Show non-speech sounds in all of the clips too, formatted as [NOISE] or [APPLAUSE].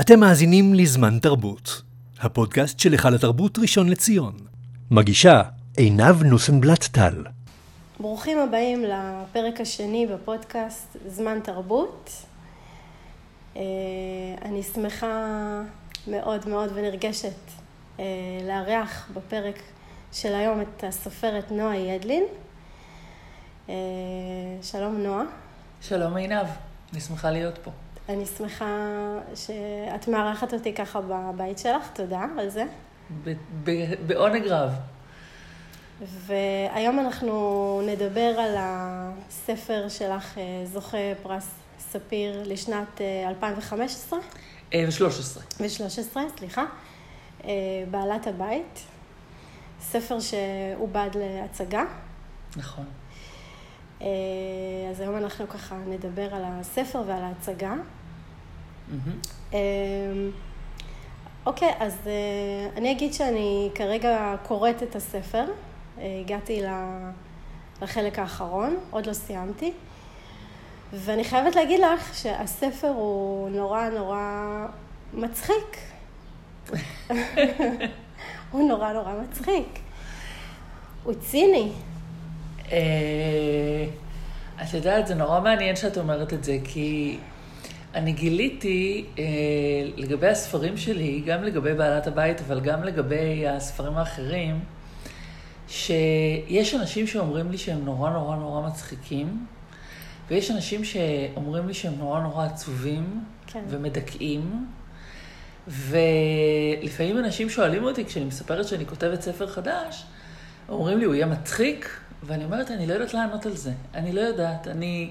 אתם מאזינים לזמן תרבות, הפודקאסט של היכל התרבות ראשון לציון. מגישה עינב נוסנבלט-טל. ברוכים הבאים לפרק השני בפודקאסט זמן תרבות. אה, אני שמחה מאוד מאוד ונרגשת אה, לארח בפרק של היום את הסופרת נועה ידלין. אה, שלום נועה. שלום עינב, אני שמחה להיות פה. אני שמחה שאת מארחת אותי ככה בבית שלך, תודה על זה. בעונג רב. והיום אנחנו נדבר על הספר שלך, אה, זוכה פרס ספיר לשנת 2015. ו-13. ו-13, סליחה. אה, בעלת הבית. ספר שעובד להצגה. נכון. אה, אז היום אנחנו ככה נדבר על הספר ועל ההצגה. Mm-hmm. אוקיי, אז אני אגיד שאני כרגע קוראת את הספר. הגעתי לחלק האחרון, עוד לא סיימתי. ואני חייבת להגיד לך שהספר הוא נורא נורא מצחיק. [LAUGHS] הוא נורא נורא מצחיק. הוא ציני. אה, את יודעת, זה נורא מעניין שאת אומרת את זה, כי אני גיליתי אה, לגבי הספרים שלי, גם לגבי בעלת הבית, אבל גם לגבי הספרים האחרים, שיש אנשים שאומרים לי שהם נורא נורא נורא מצחיקים, ויש אנשים שאומרים לי שהם נורא נורא עצובים כן. ומדכאים. ולפעמים אנשים שואלים אותי, כשאני מספרת שאני כותבת ספר חדש, אומרים לי, הוא יהיה מצחיק? ואני אומרת, אני לא יודעת לענות על זה. אני לא יודעת. אני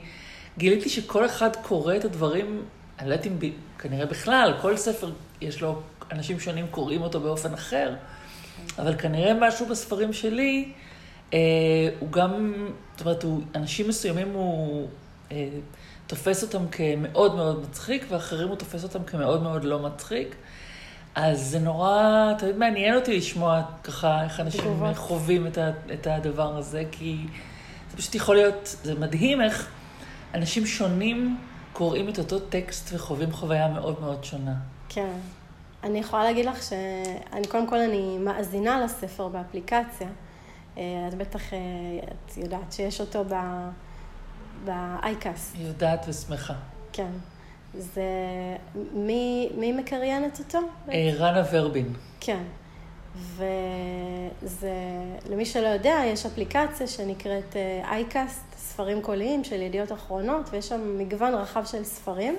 גיליתי שכל אחד קורא את הדברים, אני לא יודעת אם כנראה בכלל, כל ספר יש לו, אנשים שונים קוראים אותו באופן אחר, אבל כנראה משהו בספרים שלי, אה, הוא גם, זאת אומרת, הוא, אנשים מסוימים הוא אה, תופס אותם כמאוד מאוד מצחיק, ואחרים הוא תופס אותם כמאוד מאוד לא מצחיק. אז זה נורא, תמיד מעניין אותי לשמוע ככה איך אנשים תגובות. חווים את, ה, את הדבר הזה, כי זה פשוט יכול להיות, זה מדהים איך אנשים שונים קוראים את אותו טקסט וחווים חוויה מאוד מאוד שונה. כן. אני יכולה להגיד לך שאני, קודם כל אני מאזינה לספר באפליקציה. אה, את בטח, אה, את יודעת שיש אותו ב-iCast. יודעת ושמחה. כן. זה... מי, מי מקריינת אותו? אה, רנה ורבין. כן. וזה, למי שלא יודע, יש אפליקציה שנקראת אייקאסט, ספרים קוליים של ידיעות אחרונות, ויש שם מגוון רחב של ספרים.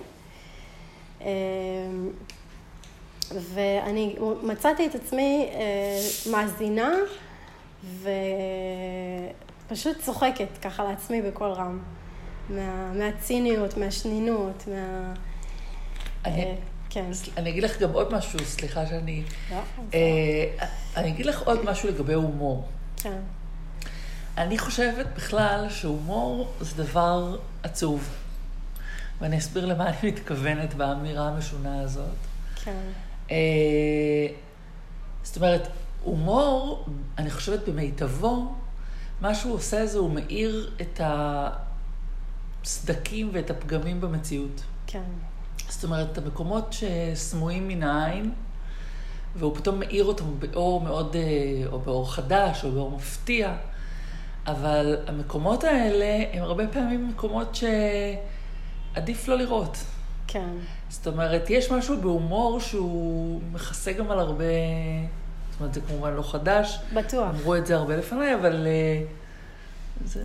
ואני מצאתי את עצמי אה, מאזינה ופשוט צוחקת ככה לעצמי בקול רם. מה, מהציניות, מהשנינות, מה... אני, אה, כן. אני אגיד לך גם עוד משהו, סליחה שאני... לא, אה, אני אגיד לך עוד משהו לגבי הומור. כן. אני חושבת בכלל שהומור זה דבר עצוב. ואני אסביר למה אני מתכוונת באמירה המשונה הזאת. כן. אה, זאת אומרת, הומור, אני חושבת במיטבו, מה שהוא עושה זה הוא מאיר את הסדקים ואת הפגמים במציאות. כן. זאת אומרת, המקומות שסמויים מן העין, והוא פתאום מאיר אותם באור מאוד, אה, או באור חדש, או באור מפתיע, אבל המקומות האלה הם הרבה פעמים מקומות שעדיף לא לראות. כן. זאת אומרת, יש משהו בהומור שהוא מכסה גם על הרבה... זאת אומרת, זה כמובן לא חדש. בטוח. אמרו את זה הרבה לפניי, אבל אה, זה...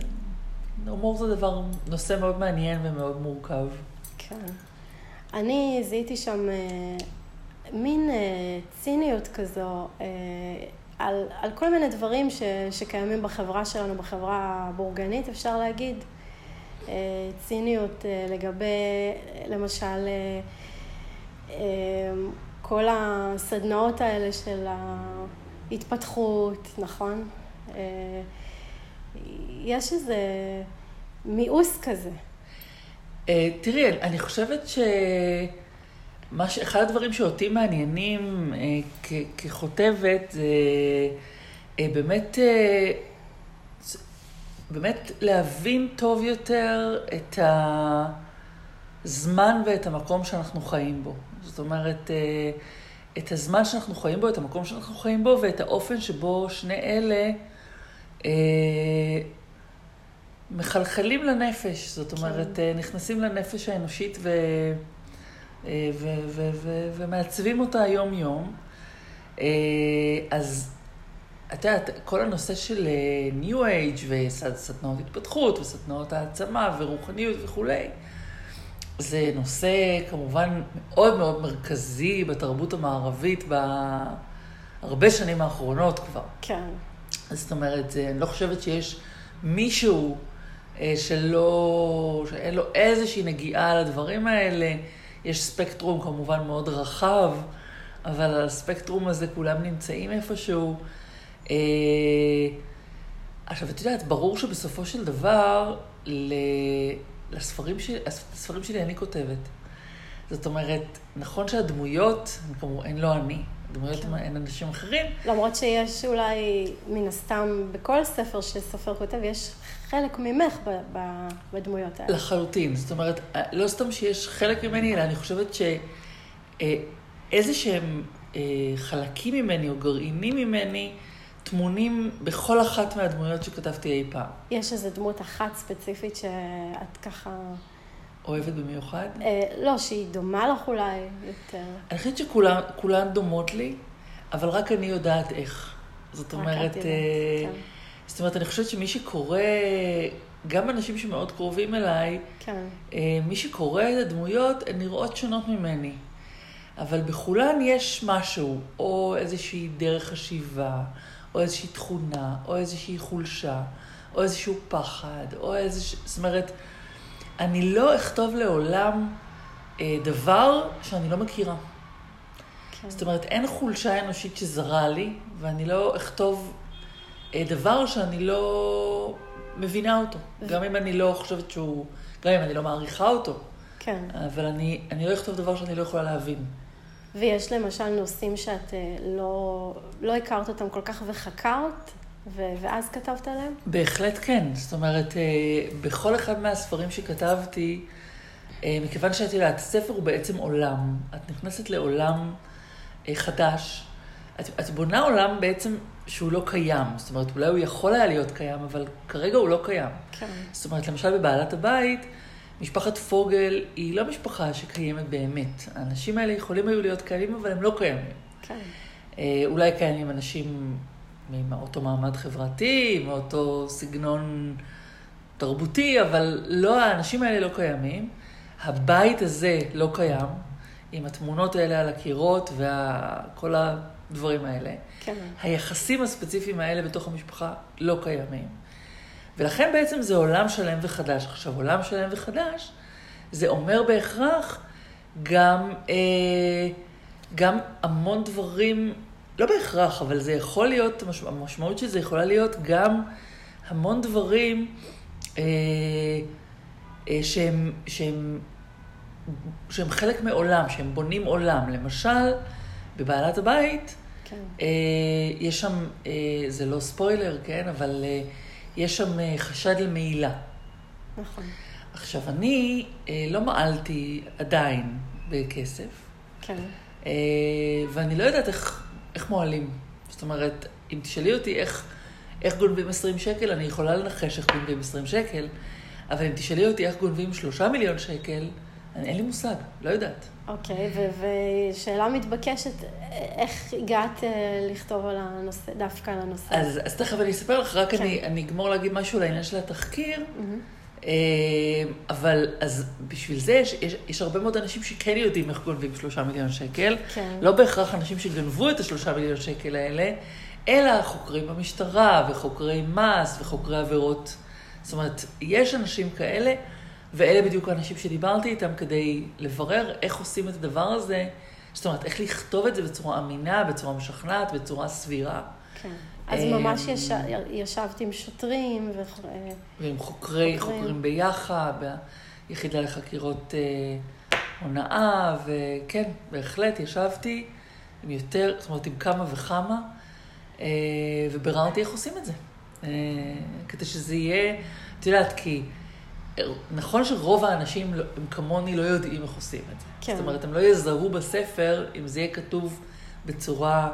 הומור זה דבר, נושא מאוד מעניין ומאוד מורכב. כן. אני זיהיתי שם אה, מין אה, ציניות כזו אה, על, על כל מיני דברים ש, שקיימים בחברה שלנו, בחברה הבורגנית, אפשר להגיד. אה, ציניות אה, לגבי, למשל, אה, כל הסדנאות האלה של ההתפתחות, נכון? יש איזה מיאוס כזה. תראי, אני חושבת ש... אחד הדברים שאותי מעניינים ככותבת זה באמת באמת להבין טוב יותר את הזמן ואת המקום שאנחנו חיים בו. זאת אומרת, אה, את הזמן שאנחנו חיים בו, את המקום שאנחנו חיים בו, ואת האופן שבו שני אלה אה, מחלחלים לנפש. זאת אומרת, אה, נכנסים לנפש האנושית אה, ו, ומעצבים אותה יום-יום. אה, אז את יודעת, כל הנושא של אה, New Age וסדנאות התפתחות וסדנאות העצמה ורוחניות וכולי, זה נושא כמובן מאוד מאוד מרכזי בתרבות המערבית בהרבה שנים האחרונות כבר. כן. זאת אומרת, אני לא חושבת שיש מישהו אה, שלא, שאין לו איזושהי נגיעה לדברים האלה. יש ספקטרום כמובן מאוד רחב, אבל על הספקטרום הזה כולם נמצאים איפשהו. אה, עכשיו, את יודעת, ברור שבסופו של דבר, לספרים, שלי, לספרים שלי אני כותבת. זאת אומרת, נכון שהדמויות, כמובן, הן לא אני, הדמויות כן. הן אנשים אחרים. למרות שיש אולי, מן הסתם, בכל ספר שסופר כותב, יש חלק ממך ב, ב, בדמויות האלה. לחלוטין. זאת אומרת, לא סתם שיש חלק ממני, אלא אני חושבת שאיזה אה, שהם אה, חלקים ממני או גרעינים ממני, טמונים בכל אחת מהדמויות שכתבתי אי פעם. יש איזו דמות אחת ספציפית שאת ככה... אוהבת במיוחד? אה, לא, שהיא דומה לך אולי יותר. אני חושבת שכולן דומות לי, אבל רק אני יודעת איך. זאת אומרת, אה, כן. זאת אומרת, אני חושבת שמי שקורא, גם אנשים שמאוד קרובים אליי, כן. אה, מי שקורא את הדמויות, הן נראות שונות ממני. אבל בכולן יש משהו, או איזושהי דרך חשיבה, או איזושהי תכונה, או איזושהי חולשה, או איזשהו פחד, או איזושהי... זאת אומרת, אני לא אכתוב לעולם אה, דבר שאני לא מכירה. כן. זאת אומרת, אין חולשה אנושית שזרה לי, ואני לא אכתוב אה, דבר שאני לא מבינה אותו. גם אם אני לא חושבת שהוא... גם אם אני לא מעריכה אותו. כן. אבל אני, אני לא אכתוב דבר שאני לא יכולה להבין. ויש למשל נושאים שאת אה, לא, לא הכרת אותם כל כך וחקרת, ו- ואז כתבת עליהם? בהחלט כן. זאת אומרת, אה, בכל אחד מהספרים שכתבתי, אה, מכיוון שאת יודעת, ספר הוא בעצם עולם. את נכנסת לעולם חדש. את, את בונה עולם בעצם שהוא לא קיים. זאת אומרת, אולי הוא יכול היה להיות קיים, אבל כרגע הוא לא קיים. כן. זאת אומרת, למשל בבעלת הבית, משפחת פוגל היא לא משפחה שקיימת באמת. האנשים האלה יכולים היו להיות קיימים, אבל הם לא קיימים. כן. אה, אולי קיימים אנשים מאותו מעמד חברתי, מאותו סגנון תרבותי, אבל לא, האנשים האלה לא קיימים. הבית הזה לא קיים, עם התמונות האלה על הקירות וכל הדברים האלה. כן. היחסים הספציפיים האלה בתוך המשפחה לא קיימים. ולכן בעצם זה עולם שלם וחדש. עכשיו, עולם שלם וחדש, זה אומר בהכרח גם, אה, גם המון דברים, לא בהכרח, אבל זה יכול להיות, המשמעות של זה יכולה להיות גם המון דברים אה, אה, שהם, שהם, שהם חלק מעולם, שהם בונים עולם. למשל, בבעלת הבית, כן. אה, יש שם, אה, זה לא ספוילר, כן, אבל... אה, יש שם אה, חשד למעילה. נכון. עכשיו, אני אה, לא מעלתי עדיין בכסף. כן. אה, ואני לא יודעת איך, איך מועלים. זאת אומרת, אם תשאלי אותי איך, איך גונבים 20 שקל, אני יכולה לנחש איך גונבים 20 שקל, אבל אם תשאלי אותי איך גונבים 3 מיליון שקל, אני, אין לי מושג, לא יודעת. אוקיי, okay, ושאלה מתבקשת, איך הגעת אה, לכתוב על הנושא, דווקא על הנושא? אז, אז תכף אני אספר לך, רק כן. אני, אני אגמור להגיד משהו לעניין של התחקיר. Mm-hmm. אבל אז בשביל זה יש, יש, יש הרבה מאוד אנשים שכן יודעים איך גונבים שלושה מיליון שקל. כן. לא בהכרח אנשים שגנבו את השלושה מיליון שקל האלה, אלא חוקרים במשטרה וחוקרי מס וחוקרי עבירות. זאת אומרת, יש אנשים כאלה. ואלה בדיוק האנשים שדיברתי איתם כדי לברר איך עושים את הדבר הזה. זאת אומרת, איך לכתוב את זה בצורה אמינה, בצורה משכנעת, בצורה סבירה. כן. אז ממש יש... ישבת עם שוטרים ו... ועם חוקרי, חוקרים, חוקרים ביחד, ביחידה לחקירות אה, הונאה, וכן, בהחלט ישבתי עם יותר, זאת אומרת, עם כמה וכמה, אה, וביררתי איך עושים את זה. אה, כדי שזה יהיה, את יודעת, כי... נכון שרוב האנשים לא- הם כמוני לא יודעים איך עושים את זה. כן. זאת אומרת, הם לא יזהו בספר אם זה יהיה כתוב בצורה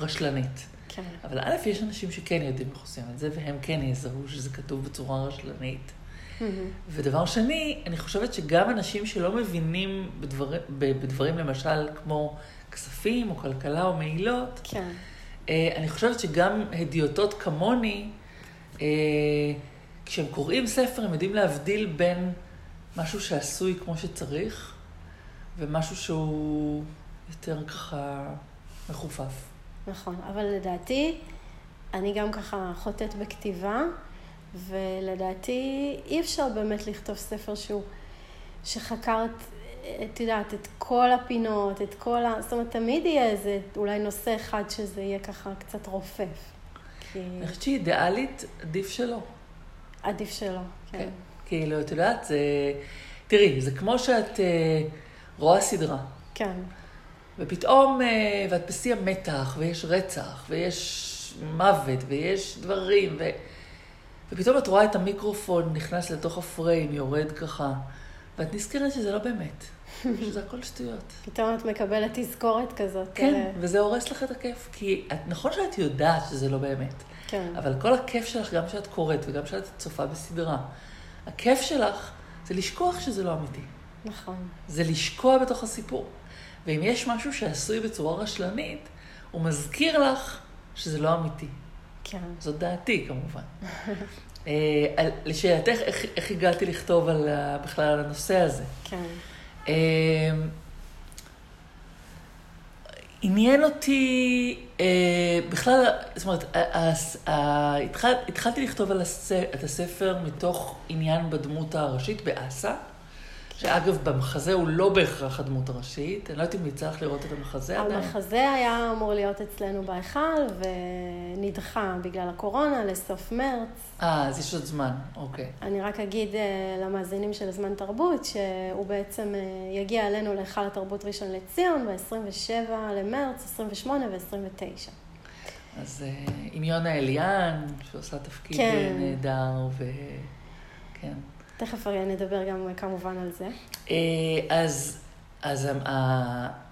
רשלנית. כן. אבל א', יש אנשים שכן יודעים איך עושים את זה, והם כן יזהו שזה כתוב בצורה רשלנית. ודבר שני, אני חושבת שגם אנשים שלא מבינים בדבר, בדברים למשל כמו כספים או כלכלה או מעילות, כן. אה, אני חושבת שגם הדיוטות כמוני, אה, כשהם קוראים ספר, הם יודעים להבדיל בין משהו שעשוי כמו שצריך, ומשהו שהוא יותר ככה מחופף. נכון, אבל לדעתי, אני גם ככה חוטאת בכתיבה, ולדעתי אי אפשר באמת לכתוב ספר שהוא, שחקרת, את יודעת, את כל הפינות, את כל ה... זאת אומרת, תמיד יהיה איזה, אולי נושא אחד שזה יהיה ככה קצת רופף. כי אני חושבת שאידיאלית, עדיף שלא. עדיף שלא, כן. כן. כאילו, את יודעת, זה... תראי, זה כמו שאת אה, רואה סדרה, כן, ופתאום, אה, ואת בשיא המתח, ויש רצח, ויש מוות, ויש דברים, ו... ופתאום את רואה את המיקרופון נכנס לתוך הפריים, יורד ככה, ואת נזכרת שזה לא באמת, [LAUGHS] שזה הכל שטויות. פתאום את מקבלת תזכורת כזאת. כן, אה, וזה הורס לך את הכיף, כי את, נכון שאת יודעת שזה לא באמת, כן, אבל כל הכיף שלך, גם כשאת קוראת וגם כשאת צופה בסדרה, הכיף שלך זה לשכוח שזה לא אמיתי. נכון. זה לשקוע בתוך הסיפור. ואם יש משהו שעשוי בצורה רשלנית, הוא מזכיר לך שזה לא אמיתי. כן. זאת דעתי, כמובן. [LAUGHS] אה, על- לשאלתך, איך, איך הגעתי לכתוב על, ה- בכלל על הנושא הזה? כן. אה, עניין אותי אה, בכלל, זאת אומרת, ה- ה- התחל, התחלתי לכתוב על הס, את הספר מתוך עניין בדמות הראשית, באסה, שאגב, במחזה הוא לא בהכרח הדמות הראשית, אני לא יודעת אם יצא לך לראות את המחזה עדיין. המחזה היה אמור להיות אצלנו בהיכל, ונדחה בגלל הקורונה לסוף מרץ. אה, אז יש עוד זמן, אוקיי. אני רק אגיד אה, למאזינים של זמן תרבות, שהוא בעצם אה, יגיע אלינו להיכל התרבות ראשון לציון ב-27 למרץ, 28 ו-29. אז אה, עם יונה אליאן, שעושה תפקיד כן. נהדר, ו... תכף נדבר גם כמובן על זה. אה, אז, אז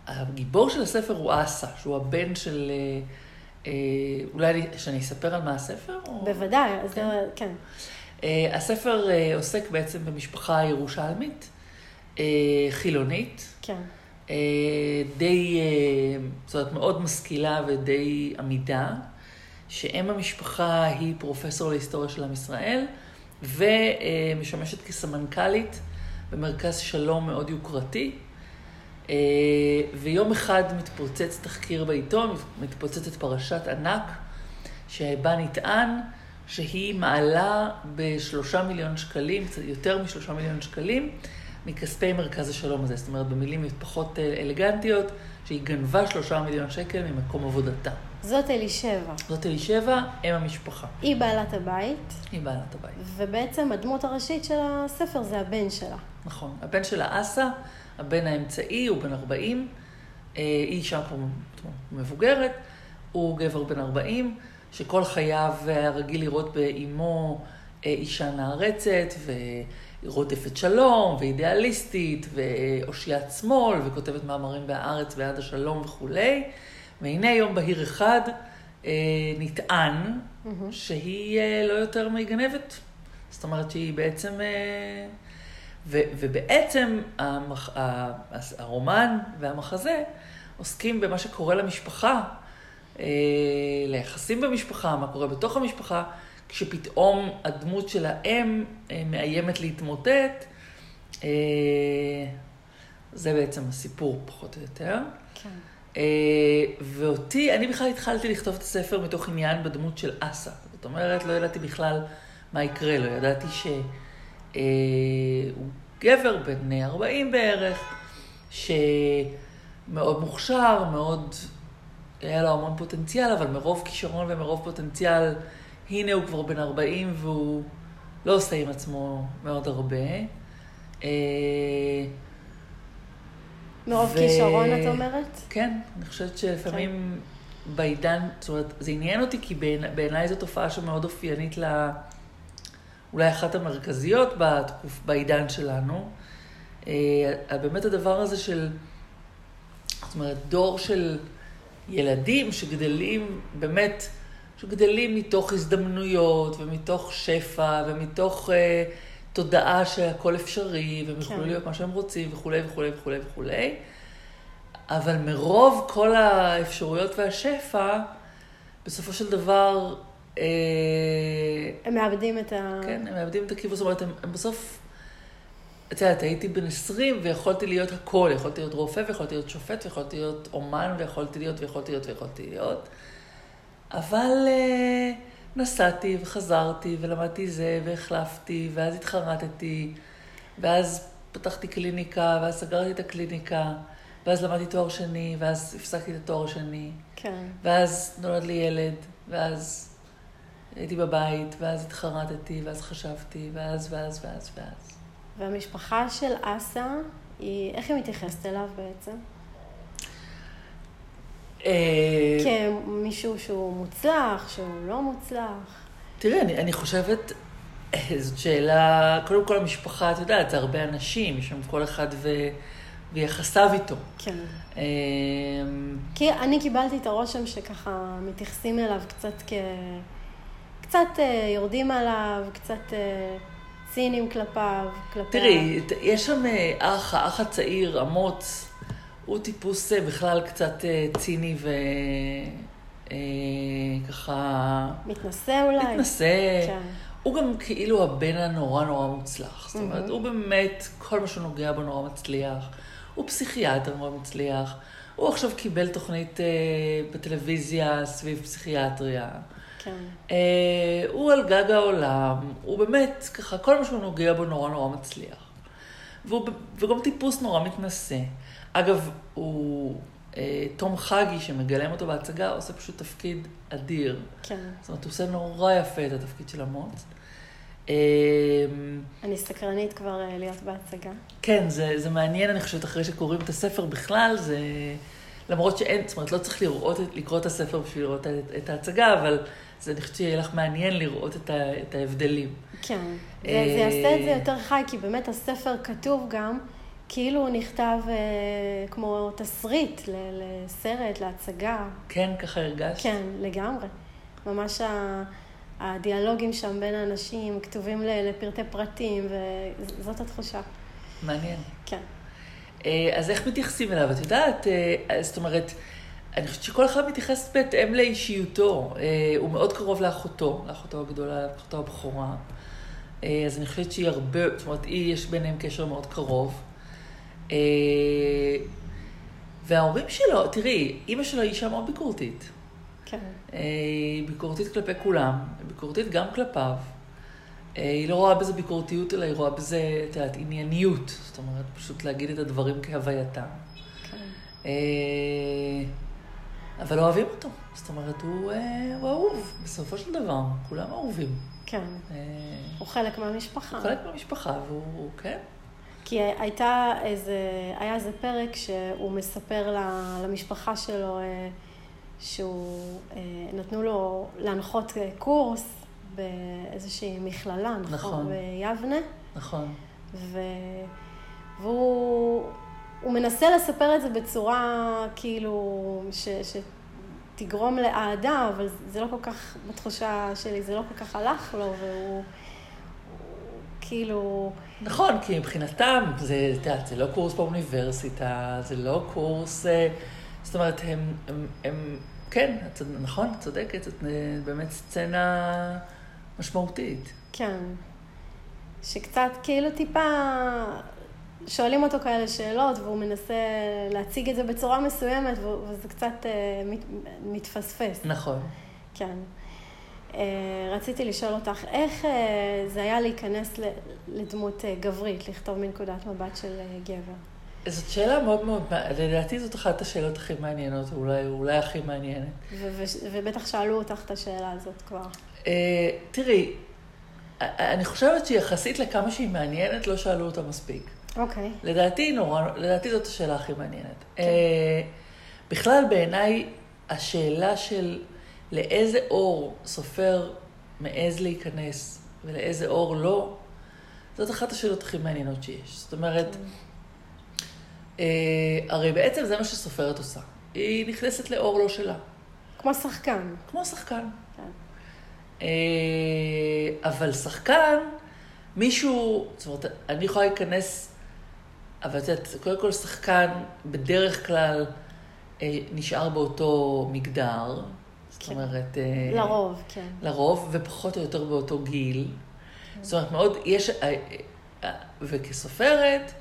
הגיבור של הספר הוא אסה, שהוא הבן של... אה, אה, אולי אני- שאני אספר על מה הספר? או... בוודאי, אז כן. זה- כן. הספר עוסק בעצם במשפחה ירושלמית, חילונית, כן. די, זאת אומרת, מאוד משכילה ודי עמידה, שאם המשפחה היא פרופסור להיסטוריה של עם ישראל, ומשמשת כסמנכ"לית במרכז שלום מאוד יוקרתי. אה, ויום אחד מתפוצץ תחקיר בעיתון, מתפוצצת פרשת ענק, שבה נטען שהיא מעלה בשלושה מיליון שקלים, קצת יותר משלושה מיליון שקלים, מכספי מרכז השלום הזה. זאת אומרת, במילים פחות אה, אלגנטיות, שהיא גנבה שלושה מיליון שקל ממקום עבודתה. זאת אלישבע. זאת אלישבע, אם המשפחה. היא בעלת הבית, היא בעלת הבית. ובעצם הדמות הראשית של הספר זה הבן שלה. נכון. הבן שלה אסה, הבן האמצעי, הוא בן 40, אה, היא אישה כבר מבוגרת, הוא גבר בן 40, שכל חייו היה רגיל לראות באימו אה, אישה נערצת, ורודפת שלום, ואידיאליסטית, ואושיית שמאל, וכותבת מאמרים בהארץ בעד השלום וכולי. והנה יום בהיר אחד אה, נטען שהיא אה, לא יותר מגנבת. זאת אומרת שהיא בעצם... אה, ו, ובעצם המח, ה, הרומן והמחזה עוסקים במה שקורה למשפחה, אה, ליחסים במשפחה, מה קורה בתוך המשפחה, כשפתאום הדמות של האם אה, מאיימת להתמוטט. אה, זה בעצם הסיפור, פחות או יותר. כן. אה, ואותי, אני בכלל התחלתי לכתוב את הספר מתוך עניין בדמות של אסה. זאת אומרת, לא ידעתי בכלל מה יקרה לו. ידעתי שהוא גבר בן 40 בערך, שמאוד מוכשר, מאוד, היה לו המון פוטנציאל, אבל מרוב כישרון ומרוב פוטנציאל, הנה הוא כבר בן 40 והוא לא עושה עם עצמו מאוד הרבה. מרוב ו- כישרון, את אומרת? כן, אני חושבת שלפעמים בעידן, זאת אומרת, זה עניין אותי כי בעיני- בעיניי זו תופעה שמאוד אופיינית ל... אולי אחת המרכזיות בתקוף, בעידן שלנו. אה, באמת הדבר הזה של, זאת אומרת, דור של ילדים שגדלים, באמת, שגדלים מתוך הזדמנויות ומתוך שפע ומתוך אה, תודעה שהכל אפשרי והם כן. להיות מה שהם רוצים וכולי וכולי וכולי וכולי. אבל מרוב כל האפשרויות והשפע, בסופו של דבר, אה, הם מאבדים את ה... כן, הם מאבדים את הכיוון, זאת אומרת, הם, הם בסוף, את יודעת, הייתי בן 20 ויכולתי להיות הכל, יכולתי להיות רופא ויכולתי להיות שופט ויכולתי להיות אומן ויכולתי להיות ויכולתי להיות ויכולתי להיות, אבל אה, נסעתי וחזרתי ולמדתי זה והחלפתי ואז התחרטתי ואז פתחתי קליניקה ואז סגרתי את הקליניקה ואז למדתי תואר שני ואז הפסקתי את התואר השני כן. ואז נולד לי ילד ואז הייתי בבית ואז התחרטתי ואז חשבתי ואז ואז ואז ואז. והמשפחה של אסה, היא, איך היא מתייחסת אליו בעצם? אה, כמישהו שהוא מוצלח, שהוא לא מוצלח? תראי, אני, אני חושבת, אה, זאת שאלה, קודם כל המשפחה, את יודעת, זה הרבה אנשים, יש שם כל אחד ו, ויחסיו איתו. כן. אה, כי אני קיבלתי את הרושם שככה מתייחסים אליו קצת כ... קצת יורדים עליו, קצת ציניים כלפיו, כלפי... תראי, יש שם אח, האח הצעיר, אמוץ, הוא טיפוס אה, בכלל קצת אה, ציני וככה... מתנשא אולי? מתנשא. כן. הוא גם כאילו הבן הנורא נורא מוצלח. זאת אומרת, מהמם. הוא באמת, כל מה שהוא נוגע בו נורא מצליח. הוא פסיכיאטר נורא מצליח. הוא עכשיו קיבל תוכנית אה, בטלוויזיה סביב פסיכיאטריה. כן. אה, הוא על גג העולם, הוא באמת, ככה, כל מה שהוא נוגע בו נורא נורא מצליח. והוא, וגם טיפוס נורא מתנשא. אגב, הוא, אה, תום חגי, שמגלם אותו בהצגה, עושה פשוט תפקיד אדיר. כן. זאת אומרת, הוא עושה נורא יפה את התפקיד של אמוץ. אה, אני סקרנית כבר אה, להיות בהצגה. כן, זה, זה מעניין, אני חושבת, אחרי שקוראים את הספר בכלל, זה... למרות שאין, זאת אומרת, לא צריך לראות, לקרוא את הספר בשביל לראות את, את ההצגה, אבל זה, אני חושבת שיהיה לך מעניין לראות את, ה, את ההבדלים. כן. זה, זה יעשה את זה יותר חי, כי באמת הספר כתוב גם, כאילו הוא נכתב אה, כמו תסריט ל- לסרט, להצגה. כן, ככה הרגשת? כן, לגמרי. ממש ה... הדיאלוגים שם בין האנשים כתובים ל- לפרטי פרטים, וזאת התחושה. מעניין. כן. אה, אז איך מתייחסים אליו? את יודעת, אה, זאת אומרת, אני חושבת שכל אחד מתייחס בהתאם לאישיותו. אה, הוא מאוד קרוב לאחותו, לאחותו הגדולה, לאחותו הבכורה. אז אני חושבת שהיא הרבה, זאת אומרת, היא, יש ביניהם קשר מאוד קרוב. אה, וההורים שלו, תראי, אימא שלו היא אישה מאוד ביקורתית. כן. אה, היא ביקורתית כלפי כולם, ביקורתית גם כלפיו. אה, היא לא רואה בזה ביקורתיות, אלא היא רואה בזה, את יודעת, ענייניות. זאת אומרת, פשוט להגיד את הדברים כהווייתם. כן. אה, אבל אוהבים אותו. זאת אומרת, הוא, אה, הוא אהוב, בסופו של דבר. כולם אהובים. כן. אה, הוא חלק מהמשפחה. הוא חלק מהמשפחה, והוא, כן. כי הייתה איזה, היה איזה פרק שהוא מספר למשפחה שלו אה, שהוא, אה, נתנו לו להנחות אה, קורס באיזושהי מכללה, נכון? נכון. ביבנה. נכון. ו... והוא הוא מנסה לספר את זה בצורה כאילו ש... שתגרום לאהדה, אבל זה לא כל כך, בתחושה שלי, זה לא כל כך הלך לו, והוא הוא, כאילו, נכון, כי מבחינתם, זה, את יודעת, זה לא קורס באוניברסיטה, זה לא קורס... אה, זאת אומרת, הם, הם, הם כן, את נכון, את צודקת, זאת אה, באמת סצנה משמעותית. כן, שקצת כאילו טיפה שואלים אותו כאלה שאלות, והוא מנסה להציג את זה בצורה מסוימת, וזה קצת אה, מת, מתפספס. נכון. כן. אה, רציתי לשאול אותך, איך אה, זה היה להיכנס לדמות אה, גברית, לכתוב מנקודת מבט של גבר? זאת שאלה מאוד מאוד, לדעתי זאת אחת השאלות הכי מעניינות, אולי, אולי הכי מעניינת. ובטח שאלו אותך את השאלה הזאת כבר. אה, תראי, אני חושבת שיחסית לכמה שהיא מעניינת, לא שאלו אותה מספיק. אוקיי. לדעתי נורא, לדעתי זאת השאלה הכי מעניינת. כן. אה, בכלל בעיניי השאלה של לאיזה אור סופר מעז להיכנס ולאיזה אור לא, זאת אחת השאלות הכי מעניינות שיש. זאת אומרת, אה, הרי בעצם זה מה שסופרת עושה. היא נכנסת לאור לא שלה. כמו שחקן. כמו שחקן. כן. אה, אבל שחקן, מישהו, זאת אומרת, אני יכולה להיכנס, אבל את יודעת, קודם כל שחקן בדרך כלל אה, נשאר באותו מגדר, כן. אומרת... אה, לרוב, כן. לרוב, ופחות או יותר באותו גיל. זאת אומרת, מאוד, יש, אה, אה, וכסופרת,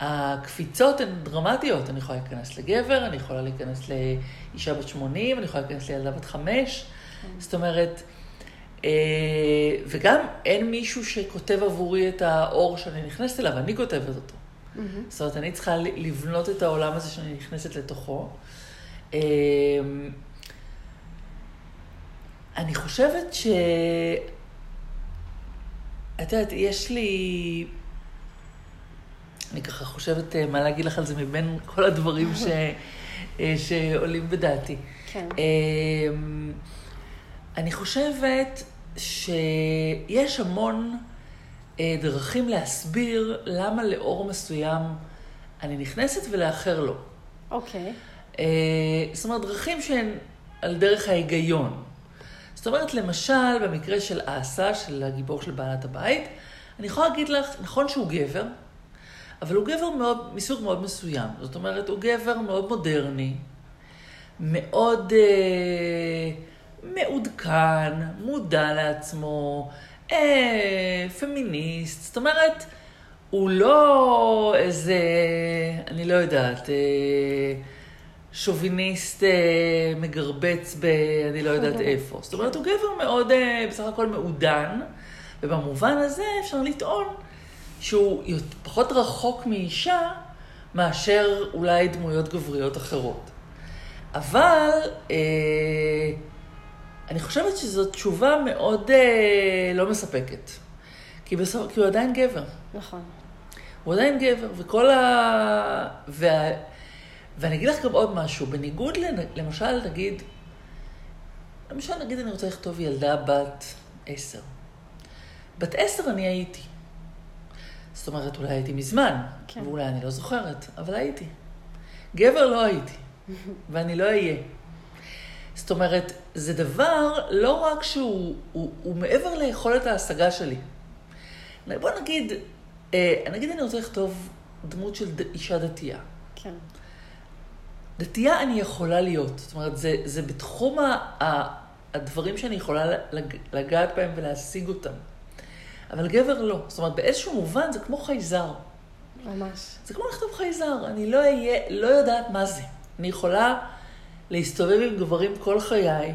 הקפיצות הן דרמטיות. אני יכולה להיכנס לגבר, אני יכולה להיכנס לאישה בת 80, אני יכולה להיכנס לילדה בת 5. זאת אומרת, וגם אין מישהו שכותב עבורי את האור שאני נכנסת אליו, אני כותבת אותו. מהמם. זאת אומרת, אני צריכה לבנות את העולם הזה שאני נכנסת לתוכו. אני חושבת ש... את יודעת, יש לי... אני ככה חושבת אה, מה להגיד לך על זה מבין כל הדברים ש... אה, שעולים בדעתי. כן. אמ, אני חושבת שיש המון אה, דרכים להסביר למה לאור מסוים אני נכנסת ולאחר לא. אוקיי. זאת אומרת, דרכים שהן על דרך ההיגיון. זאת אומרת, למשל, במקרה של אסא, של הגיבור של בעלת הבית, אני יכולה להגיד לך, נכון שהוא גבר, אבל הוא גבר מאוד, מסוג מאוד מסוים. זאת אומרת, הוא גבר מאוד מודרני, מאוד אה, מעודכן, מודע לעצמו, אה, פמיניסט. זאת אומרת, הוא לא איזה, אני לא יודעת, אה, שוביניסט אה, מגרבץ ב... אני לא יודעת איפה. זאת אומרת, הוא גבר מאוד, אה, בסך הכל מעודן, ובמובן הזה אפשר לטעון שהוא פחות רחוק מאישה מאשר אולי דמויות גבריות אחרות. אבל אה, אני חושבת שזו תשובה מאוד אה, לא מספקת. כי, בסוף, כי הוא עדיין גבר. נכון. הוא עדיין גבר, וכל ה... וה... ואני אגיד לך גם עוד משהו, בניגוד ל... למשל, נגיד, למשל, נגיד אני רוצה לכתוב ילדה בת עשר. בת עשר אני הייתי. זאת אומרת, אולי הייתי מזמן, כן. כן. ואולי אני לא זוכרת, אבל הייתי. גבר לא הייתי, [LAUGHS] ואני לא אהיה. זאת אומרת, זה דבר לא רק שהוא הוא, הוא מעבר ליכולת ההשגה שלי. בוא נגיד, אה, נגיד אני רוצה לכתוב דמות של ד- אישה דתייה. כן. דתייה אני יכולה להיות. זאת אומרת, זה, זה בתחום ה, ה, הדברים שאני יכולה לג, לגעת בהם ולהשיג אותם. אבל גבר לא. זאת אומרת, באיזשהו מובן זה כמו חייזר. ממש. זה כמו לכתוב חייזר. אני לא אהיה, לא יודעת מה זה. אני יכולה להסתובב עם גברים כל חיי,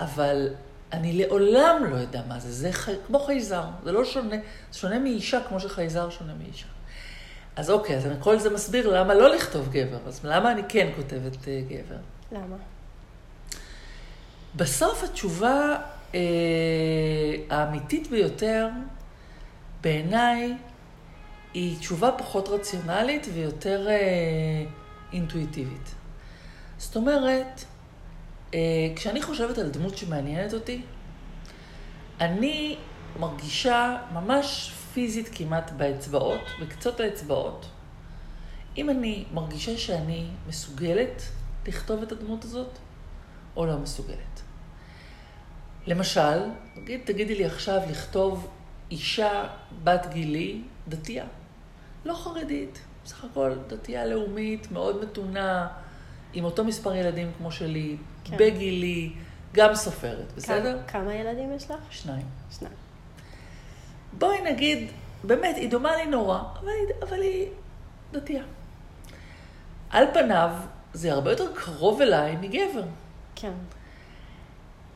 אבל אני לעולם לא יודע מה זה. זה חי, כמו חייזר. זה לא שונה, זה שונה מאישה כמו שחייזר שונה מאישה. אז אוקיי, אז כל זה מסביר למה לא לכתוב גבר. אז למה אני כן כותבת uh, גבר? למה? בסוף התשובה אה, האמיתית ביותר, בעיניי, היא תשובה פחות רציונלית ויותר אה, אינטואיטיבית. זאת אומרת, אה, כשאני חושבת על דמות שמעניינת אותי, אני מרגישה ממש פיזית כמעט באצבעות, בקצות האצבעות, אם אני מרגישה שאני מסוגלת לכתוב את הדמות הזאת, או לא מסוגלת. למשל, תגיד, תגידי לי עכשיו לכתוב אישה בת גילי דתייה. לא חרדית, בסך הכל דתייה לאומית, מאוד מתונה, עם אותו מספר ילדים כמו שלי. כן. בגילי, גם סופרת, בסדר? כמה, כמה ילדים יש לך? שניים. שניים. בואי נגיד, באמת, היא דומה לי נורא, אבל היא, אבל היא דתייה. על פניו, זה הרבה יותר קרוב אליי מגבר. כן.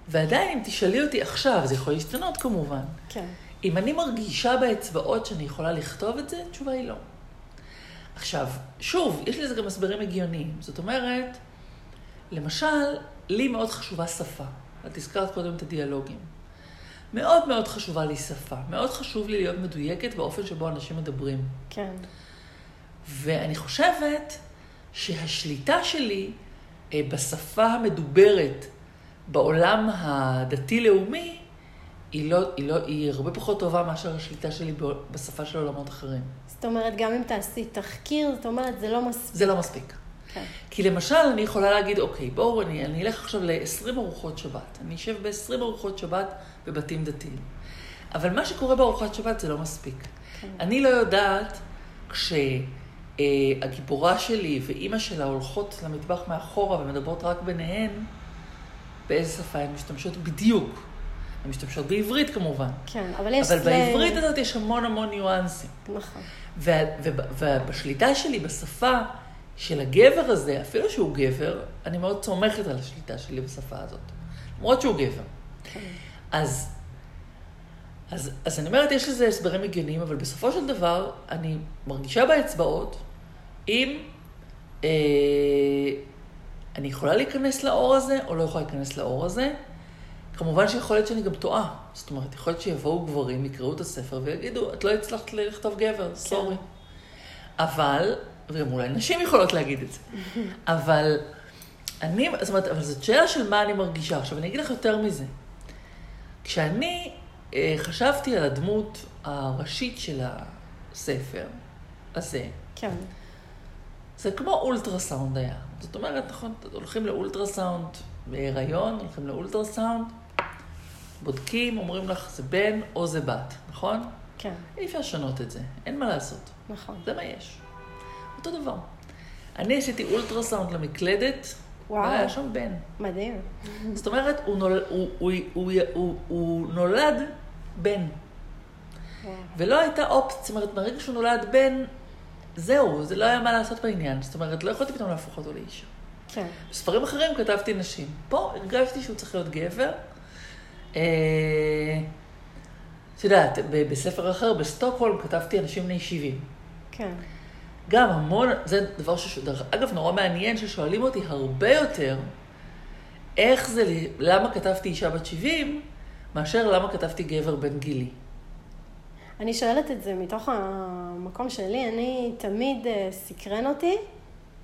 ועדיין, אם תשאלי אותי עכשיו, זה יכול להשתנות כמובן. כן. אם אני מרגישה באצבעות שאני יכולה לכתוב את זה, התשובה היא לא. עכשיו, שוב, יש לזה גם הסברים הגיוניים. זאת אומרת, למשל, לי מאוד חשובה שפה. את הזכרת קודם את הדיאלוגים. מאוד מאוד חשובה לי שפה. מאוד חשוב לי להיות מדויקת באופן שבו אנשים מדברים. כן. ואני חושבת שהשליטה שלי אה, בשפה המדוברת בעולם הדתי-לאומי, היא, לא, היא, לא, היא הרבה פחות טובה מאשר השליטה שלי בשפה של עולמות אחרים. זאת אומרת, גם אם תעשי תחקיר, זאת אומרת, זה לא מספיק. זה לא מספיק. כן. כי למשל, אני יכולה להגיד, אוקיי, בואו, אני, אני אלך עכשיו ל-20 ארוחות שבת. אני אשב ב-20 ארוחות שבת בבתים דתיים. אבל מה שקורה בארוחת שבת זה לא מספיק. כן. אני לא יודעת כשהגיבורה שלי ואימא שלה הולכות למטבח מאחורה ומדברות רק ביניהן, באיזה שפה הן משתמשות בדיוק. הן משתמשות בעברית כמובן. כן, אבל יש... אבל סלנג. בעברית הזאת יש המון המון ניואנסים. נכון. ובשליטה שלי בשפה של הגבר הזה, אפילו שהוא גבר, אני מאוד סומכת על השליטה שלי בשפה הזאת. למרות שהוא גבר. כן. אז, אז, אז אני אומרת, יש לזה הסברים הגיוניים, אבל בסופו של דבר, אני מרגישה באצבעות אם אה, אני יכולה להיכנס לאור הזה או לא יכולה להיכנס לאור הזה. כמובן שיכול להיות שאני גם טועה. זאת אומרת, יכול להיות שיבואו גברים, יקראו את הספר ויגידו, את לא הצלחת לכתוב גבר, סורי. אבל, וגם אולי נשים יכולות להגיד את זה, אבל אני, זאת אומרת, אבל זאת שאלה של מה אני מרגישה. עכשיו, אני אגיד לך יותר מזה. כשאני אה, חשבתי על הדמות הראשית של הספר הזה, כן. זה כמו אולטרסאונד היה. זאת אומרת, נכון, הולכים לאולטרסאונד בהיריון, הולכים לאולטרסאונד, בודקים, אומרים לך, זה בן או זה בת, נכון? כן, אי אפשר לשנות את זה, אין מה לעשות. נכון. זה מה יש. אותו דבר. אני עשיתי אולטרסאונד למקלדת, וואו. והיה שם בן. מדהים. זאת אומרת, הוא, נול, הוא, הוא, הוא, הוא, הוא נולד בן. וואו. ולא הייתה אופציה, זאת אומרת, מהרגע שהוא נולד בן, זהו, זה לא היה מה לעשות בעניין. זאת אומרת, לא יכולתי פתאום להפוך אותו לאישה. כן. בספרים אחרים כתבתי נשים. פה הרגשתי שהוא צריך להיות גבר. אה, את יודעת, בספר אחר, בסטוקהולם, כתבתי אנשים בני 70. כן. גם המון, זה דבר ש... דרך אגב, נורא מעניין ששואלים אותי הרבה יותר, איך זה, למה כתבתי אישה בת 70, מאשר למה כתבתי גבר בן גילי. אני שואלת את זה מתוך המקום שלי, אני תמיד אה, סקרן אותי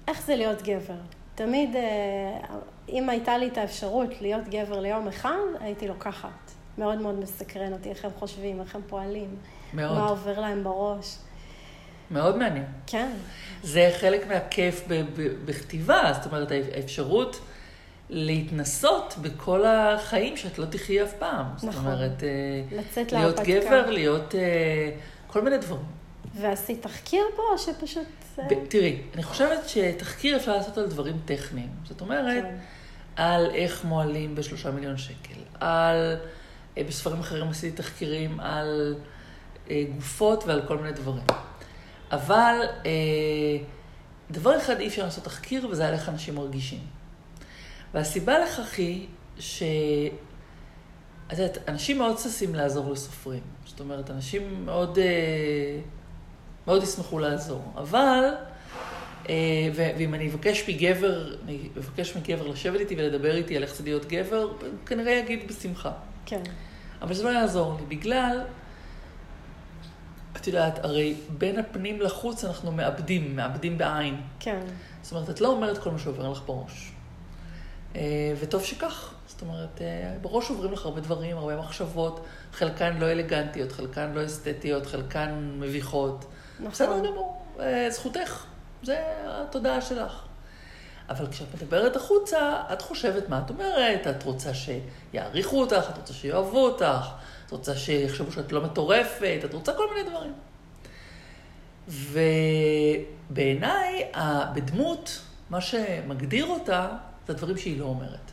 איך זה להיות גבר. תמיד, אה, אם הייתה לי את האפשרות להיות גבר ליום אחד, הייתי לוקחת. מאוד מאוד מסקרן אותי איך הם חושבים, איך הם פועלים, מאוד. מה עובר להם בראש. מאוד מעניין. כן, זה חלק מהכיף ב- ב- בכתיבה, זאת אומרת, האפשרות להתנסות בכל החיים שאת לא תחי אף פעם. זאת נכון. אומרת, אה, לצאת להיות להרפתקה. גבר, להיות אה, כל מיני דברים. ועשית תחקיר פה, או שפשוט... אה, ב- תראי, אני חושבת שתחקיר אפשר לעשות על דברים טכניים. זאת אומרת, כן. על איך מועלים בשלושה מיליון שקל, על, בספרים אחרים עשיתי תחקירים על גופות ועל כל מיני דברים. אבל אה, דבר אחד אי אפשר לעשות תחקיר, וזה על איך אנשים מרגישים. והסיבה לכך היא ש... את יודעת, אנשים מאוד ששים לעזור לסופרים. זאת אומרת, אנשים מאוד, אה, מאוד ישמחו לעזור. אבל, אה, ו- ואם אני אבקש מגבר, אני אבקש מגבר לשבת איתי ולדבר איתי על איך זה להיות גבר, כנראה יגיד בשמחה. כן, אבל זה לא יעזור לי, בגלל, את יודעת, הרי בין הפנים לחוץ אנחנו מאבדים, מאבדים בעין. כן, זאת אומרת, את לא אומרת כל מה שעובר לך בראש. אה, וטוב שכך. זאת אומרת, אה, בראש עוברים לך הרבה דברים, הרבה מחשבות, חלקן לא אלגנטיות, חלקן לא אסתטיות, חלקן מביכות. נכון. בסדר גמור, אה, זכותך, זה התודעה שלך. אבל כשאת מדברת החוצה, את חושבת מה את אומרת, את רוצה שיעריכו אותך, את רוצה שיאהבו אותך, את רוצה שיחשבו שאת לא מטורפת, את רוצה כל מיני דברים. ובעיניי, בדמות, מה שמגדיר אותה, זה הדברים שהיא לא אומרת,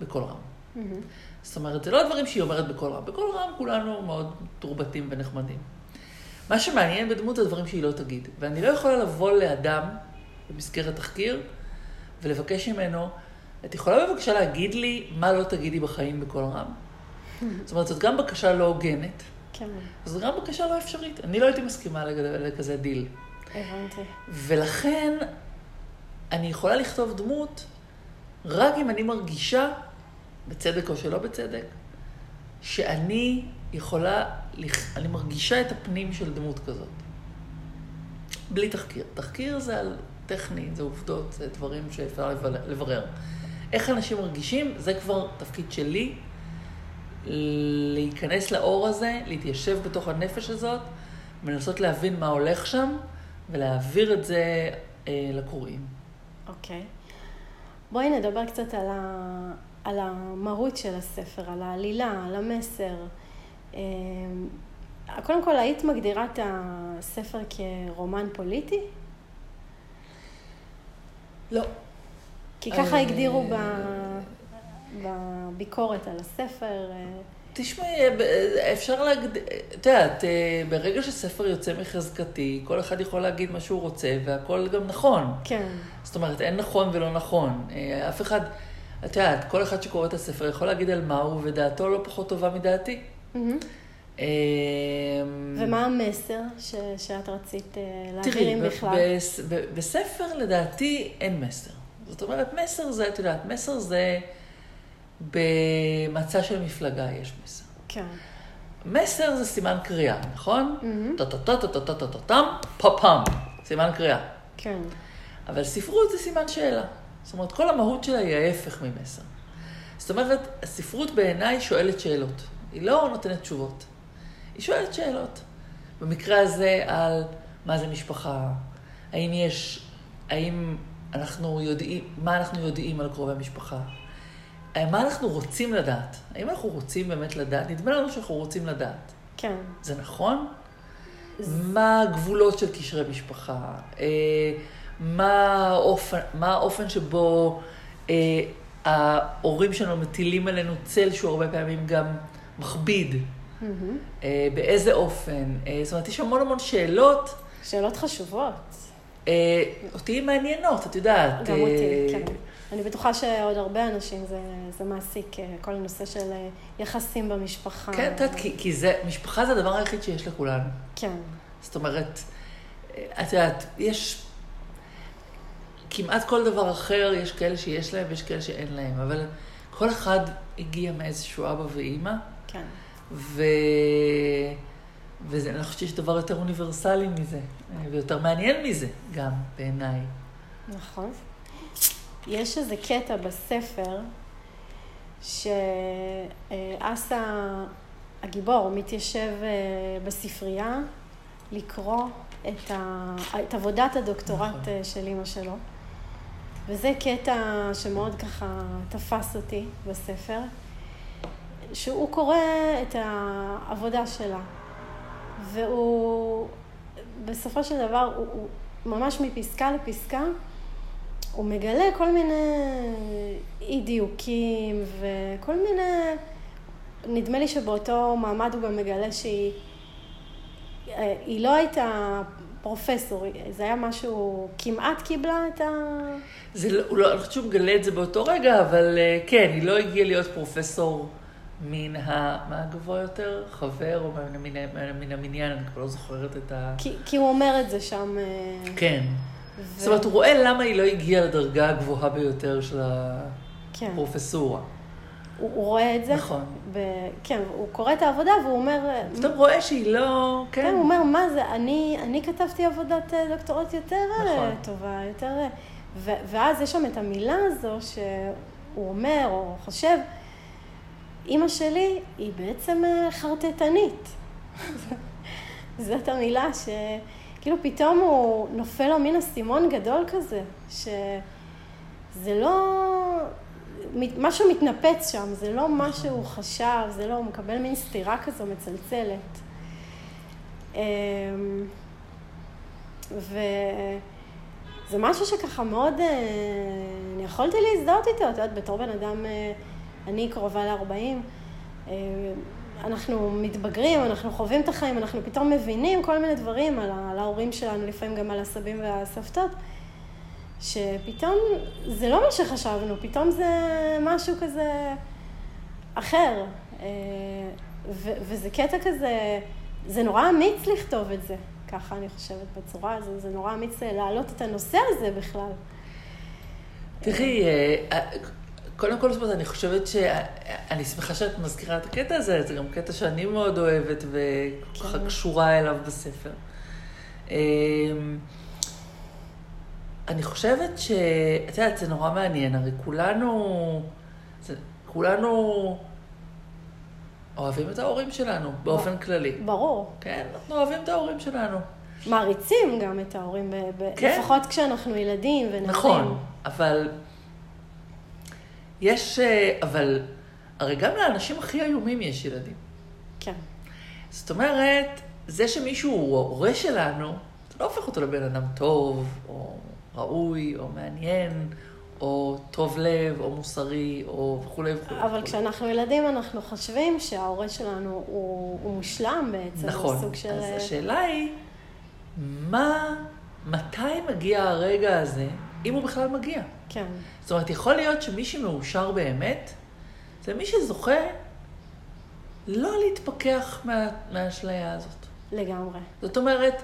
בקול רם. מהמם. זאת אומרת, זה לא הדברים שהיא אומרת בקול רם. בקול רם כולנו מאוד מתורבתים ונחמדים. מה שמעניין בדמות זה הדברים שהיא לא תגיד. ואני לא יכולה לבוא לאדם במסגרת תחקיר ולבקש ממנו, את יכולה בבקשה להגיד לי מה לא תגידי בחיים בקול רם? זאת אומרת, זאת גם בקשה לא הוגנת, כן, זאת גם בקשה לא אפשרית. אני לא הייתי מסכימה לכזה דיל. הבנתי. ולכן אני יכולה לכתוב דמות רק אם אני מרגישה, בצדק או שלא בצדק, שאני יכולה, אני מרגישה את הפנים של דמות כזאת. בלי תחקיר. תחקיר זה על טכני, זה עובדות, זה דברים שאפשר. לברר. איך אנשים מרגישים, זה כבר תפקיד שלי להיכנס לאור הזה, להתיישב בתוך הנפש הזאת, ולנסות להבין מה הולך שם, ולהעביר את זה אה, לקוראים. אוקיי. Okay. בואי נדבר קצת על, ה... על המהות של הספר, על העלילה, על המסר. אה, קודם כל, היית מגדירה את הספר כרומן פוליטי? לא. כי ככה הגדירו בביקורת על הספר. אה, תשמעי, אפשר להגדיר, את יודעת, אה, ברגע שספר יוצא מחזקתי, כל אחד יכול להגיד מה שהוא רוצה, והכל גם נכון. כן. זאת אומרת, אין נכון ולא נכון. אה, אף אחד, את יודעת, כל אחד שקורא את הספר יכול להגיד על מה הוא, ודעתו לא פחות טובה מדעתי. אמ, ומה המסר ש, שאת רצית להעביר אם בכלל? תראי, בספר לדעתי אין מסר. זאת אומרת, מסר זה, את יודעת, מסר זה... במצע של מפלגה יש מסר. כן. מסר זה סימן קריאה, נכון? טו-טו-טו-טו-טו-טו-טם, פאפאם, סימן קריאה. כן. אבל ספרות זה סימן שאלה. זאת אומרת, כל המהות שלה היא ההפך ממסר. זאת אומרת, הספרות בעיניי שואלת שאלות. היא לא נותנת תשובות. היא שואלת שאלות. במקרה הזה על מה זה משפחה, האם יש, האם אנחנו יודעים, מה אנחנו יודעים על קרובי משפחה, מה אנחנו רוצים לדעת? האם אנחנו רוצים באמת לדעת? נדמה לנו שאנחנו רוצים לדעת. כן. זה נכון? זה... מה הגבולות של קשרי משפחה? אה, מה האופן, מה האופן שבו אה, ההורים שלנו מטילים עלינו צל שהוא הרבה פעמים גם מכביד? Mm-hmm. אה, באיזה אופן? אה, זאת אומרת, יש המון המון שאלות. שאלות חשובות. אה, אותי מעניינות, את יודעת. גם אותי, אה, כן. אני בטוחה שעוד הרבה אנשים זה, זה מעסיק, אה, כל הנושא של אה, יחסים במשפחה. כן, את יודעת, כי, כי זה, משפחה זה הדבר היחיד שיש לכולנו. כן. זאת אומרת, את יודעת, יש כמעט כל דבר אחר, יש כאלה שיש להם ויש כאלה שאין להם, אבל כל אחד הגיע מאיזשהו אבא ואימא. כן. ו... ואני חושבת שיש דבר יותר אוניברסלי מזה, ויותר מעניין מזה, גם, בעיניי. נכון. יש איזה קטע בספר שאסא הגיבור מתיישב אה, בספרייה לקרוא את, ה... את עבודת הדוקטורט נכון. אה, של אימא שלו. וזה קטע שמאוד ככה תפס אותי בספר, שהוא קורא את העבודה שלה. והוא, בסופו של דבר, הוא, הוא ממש מפסקה לפסקה, הוא מגלה כל מיני אי דיוקים וכל מיני... נדמה לי שבאותו מעמד הוא גם מגלה שהיא אה, היא לא הייתה פרופסור, זה היה משהו, כמעט קיבלה את ה... זה לא, לא, אני חושבת שהוא מגלה את זה באותו רגע, אבל אה, כן, היא לא הגיעה להיות פרופסור מן ה... מה הגבוה יותר? חבר או מן, מן, מן המניין, אני כבר לא זוכרת את ה... כי, כי הוא אומר את זה שם. אה, כן. ו... זאת אומרת, הוא רואה למה היא לא הגיעה לדרגה הגבוהה ביותר של כן. הפרופסורה. כן. הוא, הוא רואה את זה. נכון. ב... כן, הוא קורא את העבודה והוא אומר... פתאום רואה שהיא לא... כן. כן, הוא אומר, מה זה, אני, אני כתבתי עבודת אה, דוקטורט יותר אה, נכון. טובה, יותר... אה, ו... ואז יש שם את המילה הזו שהוא אומר או חושב, אימא שלי היא בעצם חרטטנית. [LAUGHS] זאת המילה ש... כאילו פתאום הוא נופל לו מין אסימון גדול כזה, שזה לא... משהו מתנפץ שם, זה לא מה שהוא חשב, זה לא, הוא מקבל מין סתירה כזו מצלצלת. אמ, וזה משהו שככה מאוד, אה, אני יכולתי להזדהות איתו, את יודעת, בתור בן אדם, אה, אני קרובה ל-40, אה, אנחנו מתבגרים, אנחנו חווים את החיים, אנחנו פתאום מבינים כל מיני דברים על ההורים שלנו, לפעמים גם על הסבים והסבתות. שפתאום זה לא מה שחשבנו, פתאום זה משהו כזה אחר. אה, ו- וזה קטע כזה, זה נורא אמיץ לכתוב את זה, ככה אני חושבת בצורה הזו, זה נורא אמיץ להעלות את הנושא הזה בכלל. תראי, אה, קודם כל, זאת אומרת, אני חושבת ש... אני שמחה שאת מזכירה את הקטע הזה, זה גם קטע שאני מאוד אוהבת וככה כן. קשורה אליו בספר. אמ, אני חושבת ש... את יודעת, זה נורא מעניין, הרי כולנו... זה... כולנו אוהבים את ההורים שלנו, באופן כללי. ברור. כן, אנחנו אוהבים את ההורים שלנו. מעריצים גם את ההורים, ב- ב- כן. לפחות כשאנחנו ילדים ונערים. נכון, אבל יש, אה, אבל הרי גם לאנשים הכי איומים יש ילדים. כן. זאת אומרת, זה שמישהו הוא ההורה שלנו, זה לא הופך אותו לבן אדם טוב, או ראוי, או מעניין, או טוב לב, או מוסרי, או וכולי וכולי. אבל וכולי. כשאנחנו ילדים, אנחנו חושבים שההורה שלנו הוא, הוא מושלם בעצם. נכון. סוג של... אז השאלה היא, מה, מתי מגיע הרגע הזה, אם הוא בכלל מגיע? כן, זאת אומרת, יכול להיות שמי שמאושר באמת, זה מי שזוכה לא להתפכח מה, מהאשליה הזאת. לגמרי. זאת אומרת,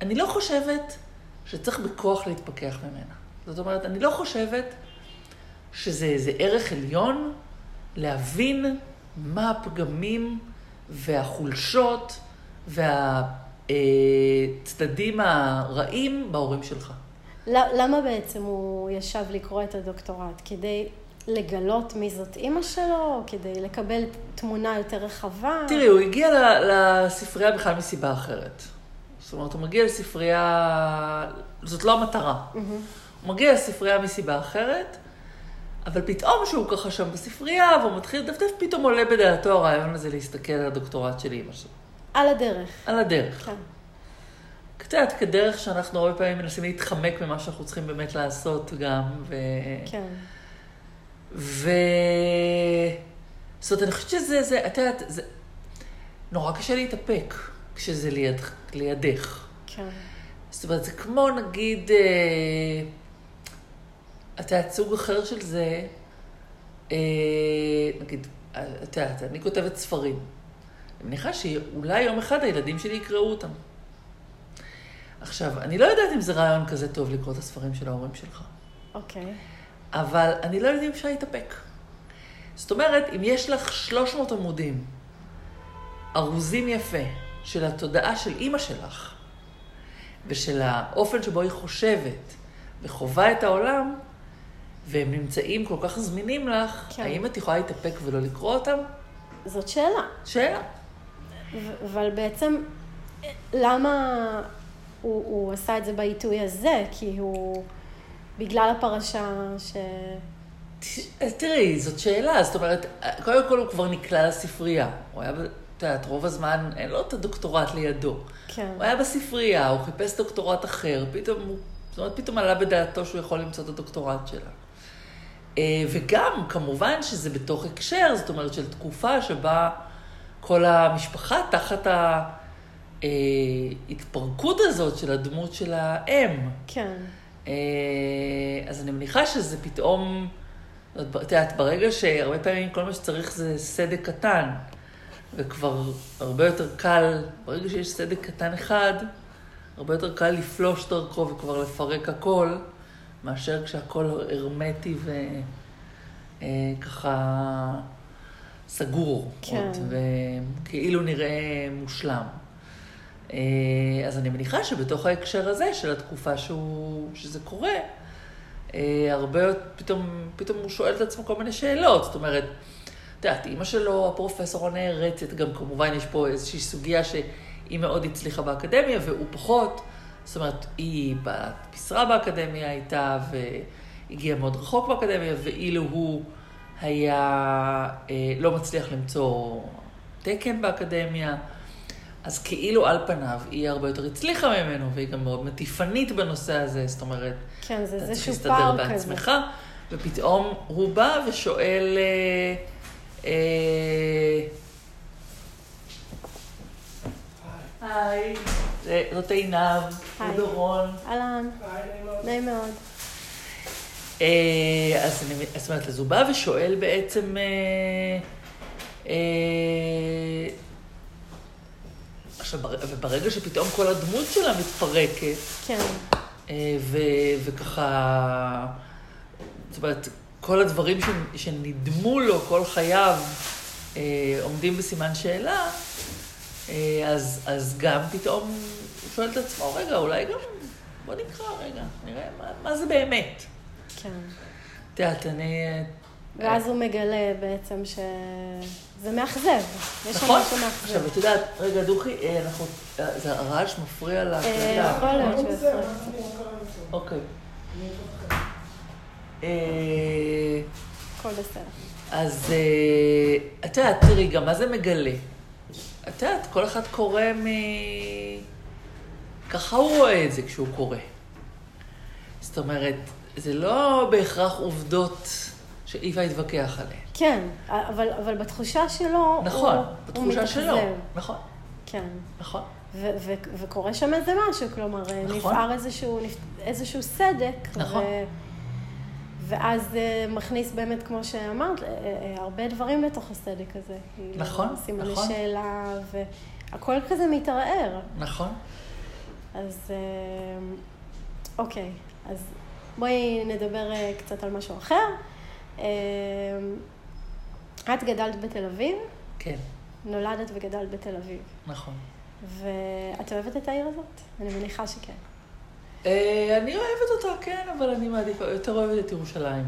אני לא חושבת שצריך בכוח להתפכח ממנה. זאת אומרת, אני לא חושבת שזה איזה ערך עליון להבין מה הפגמים והחולשות והצדדים הרעים בהורים שלך. למה בעצם הוא ישב לקרוא את הדוקטורט? כדי לגלות מי זאת אימא שלו? כדי לקבל תמונה יותר רחבה? תראי, הוא הגיע לספרייה בכלל מסיבה אחרת. זאת אומרת, הוא מגיע לספרייה, זאת לא המטרה. הוא מגיע לספרייה מסיבה אחרת, אבל פתאום שהוא ככה שם בספרייה, והוא מתחיל לדפדף, פתאום עולה בדעתו הרעיון הזה להסתכל על הדוקטורט של אימא שלו. על הדרך. על הדרך. כן. קצת כדרך שאנחנו הרבה פעמים מנסים להתחמק ממה שאנחנו צריכים באמת לעשות גם, ו... כן. ו... זאת אומרת, אני חושבת שזה, זה, את יודעת, זה נורא קשה להתאפק כשזה ליד, לידך. כן. זאת אומרת, זה כמו נגיד, אה, את יודעת, סוג אחר של זה, אה, נגיד, את יודעת, אני כותבת ספרים. אני מניחה שאולי יום אחד הילדים שלי יקראו אותם. עכשיו, אני לא יודעת אם זה רעיון כזה טוב לקרוא את הספרים של ההורים שלך. אוקיי. אבל אני לא יודעת אם אפשר להתאפק. זאת אומרת, אם יש לך 300 עמודים ארוזים יפה של התודעה של אימא שלך, ושל האופן שבו היא חושבת וחווה את העולם, והם נמצאים כל כך זמינים לך, כן. האם את יכולה להתאפק ולא לקרוא אותם? זאת שאלה. שאלה. ו- אבל בעצם, למה הוא, הוא עשה את זה בעיתוי הזה? כי הוא, בגלל הפרשה ש... אז תראי, זאת שאלה, זאת אומרת, קודם כל הוא כבר נקלע לספרייה. הוא היה, את יודעת, רוב הזמן אין לו את הדוקטורט לידו. כן. הוא היה בספרייה, הוא חיפש דוקטורט אחר, פתאום הוא, זאת אומרת, פתאום עלה בדעתו שהוא יכול למצוא את הדוקטורט שלה. אה, וגם, כמובן שזה בתוך הקשר, זאת אומרת, של תקופה שבה כל המשפחה תחת ההתפרקות הזאת של הדמות של האם. כן. אה, אז אני מניחה שזה פתאום, את יודעת, ברגע שהרבה פעמים כל מה שצריך זה סדק קטן, וכבר הרבה יותר קל, ברגע שיש סדק קטן אחד, הרבה יותר קל לפלוש דרכו וכבר לפרק הכל, מאשר כשהכל הרמטי וככה סגור, כן. עוד, וכאילו נראה מושלם. אה, אז אני מניחה שבתוך ההקשר הזה של התקופה שהוא, שזה קורה, אה, הרבה, פתאום, פתאום הוא שואל את עצמו כל מיני שאלות. זאת אומרת, את יודעת, אימא שלו, הפרופסור הנערצת, גם כמובן יש פה איזושהי סוגיה שהיא מאוד הצליחה באקדמיה והוא פחות. זאת אומרת, היא במשרה באקדמיה הייתה והגיעה מאוד רחוק באקדמיה, ואילו הוא היה אה, לא מצליח למצוא תקן באקדמיה, אז כאילו על פניו היא הרבה יותר הצליחה ממנו, והיא גם מאוד מטיפנית בנושא הזה, זאת אומרת, כן, זה אתה צריך להסתדר פער כזה. בעצמך, ופתאום הוא בא ושואל, אה, אה, היי, זאת עינב, דורון. אהלן, נעים מאוד. אה, אז אני, זאת אומרת, אז הוא בא ושואל בעצם, אה, אה, עכשיו, בר- וברגע שפתאום כל הדמות שלה מתפרקת, כן, אה, ו, וככה, זאת אומרת, כל הדברים ש- שנדמו לו כל חייו אה, עומדים בסימן שאלה, אה, אז, אז גם פתאום הוא שואל את עצמו, רגע, אולי גם, בוא נקרא רגע, נראה מה, מה זה באמת. כן. את יודעת, אני... ואז הוא מגלה בעצם שזה מאכזב. יש שם נכון? עכשיו, מאכזב. את יודעת, רגע, דוכי, אה, אנחנו... אה, זה הרעש מפריע לך. אה. יכול להיות בסדר. אוקיי. אה, הכל בסדר. אז את יודעת, תראי, גם מה זה מגלה? את יודעת, כל אחד קורא מ... ככה הוא רואה את זה כשהוא קורא. זאת אומרת, זה לא בהכרח עובדות שאי אפשר להתווכח עליהן. כן, אבל, אבל בתחושה שלו, נכון, הוא, בתחושה הוא שלו. נכון, כן. נכון. ו- ו- וקורה שם איזה משהו, כלומר, נכון. נפער איזשהו, איזשהו סדק. נכון. ואז אה, מכניס באמת, כמו שאמרת, אה, אה, הרבה דברים לתוך הסדק הזה. נכון, סימני נכון. שאלה, והכל כזה מתערער. נכון. אז אה, אוקיי, אז בואי נדבר אה, קצת על משהו אחר. אה, את גדלת בתל אביב, כן, נולדת וגדלת בתל אביב. נכון. ואת אוהבת את העיר הזאת? אני מניחה שכן. אה, אני אוהבת אותה, כן, אבל אני מעדיפה, יותר אוהבת את ירושלים.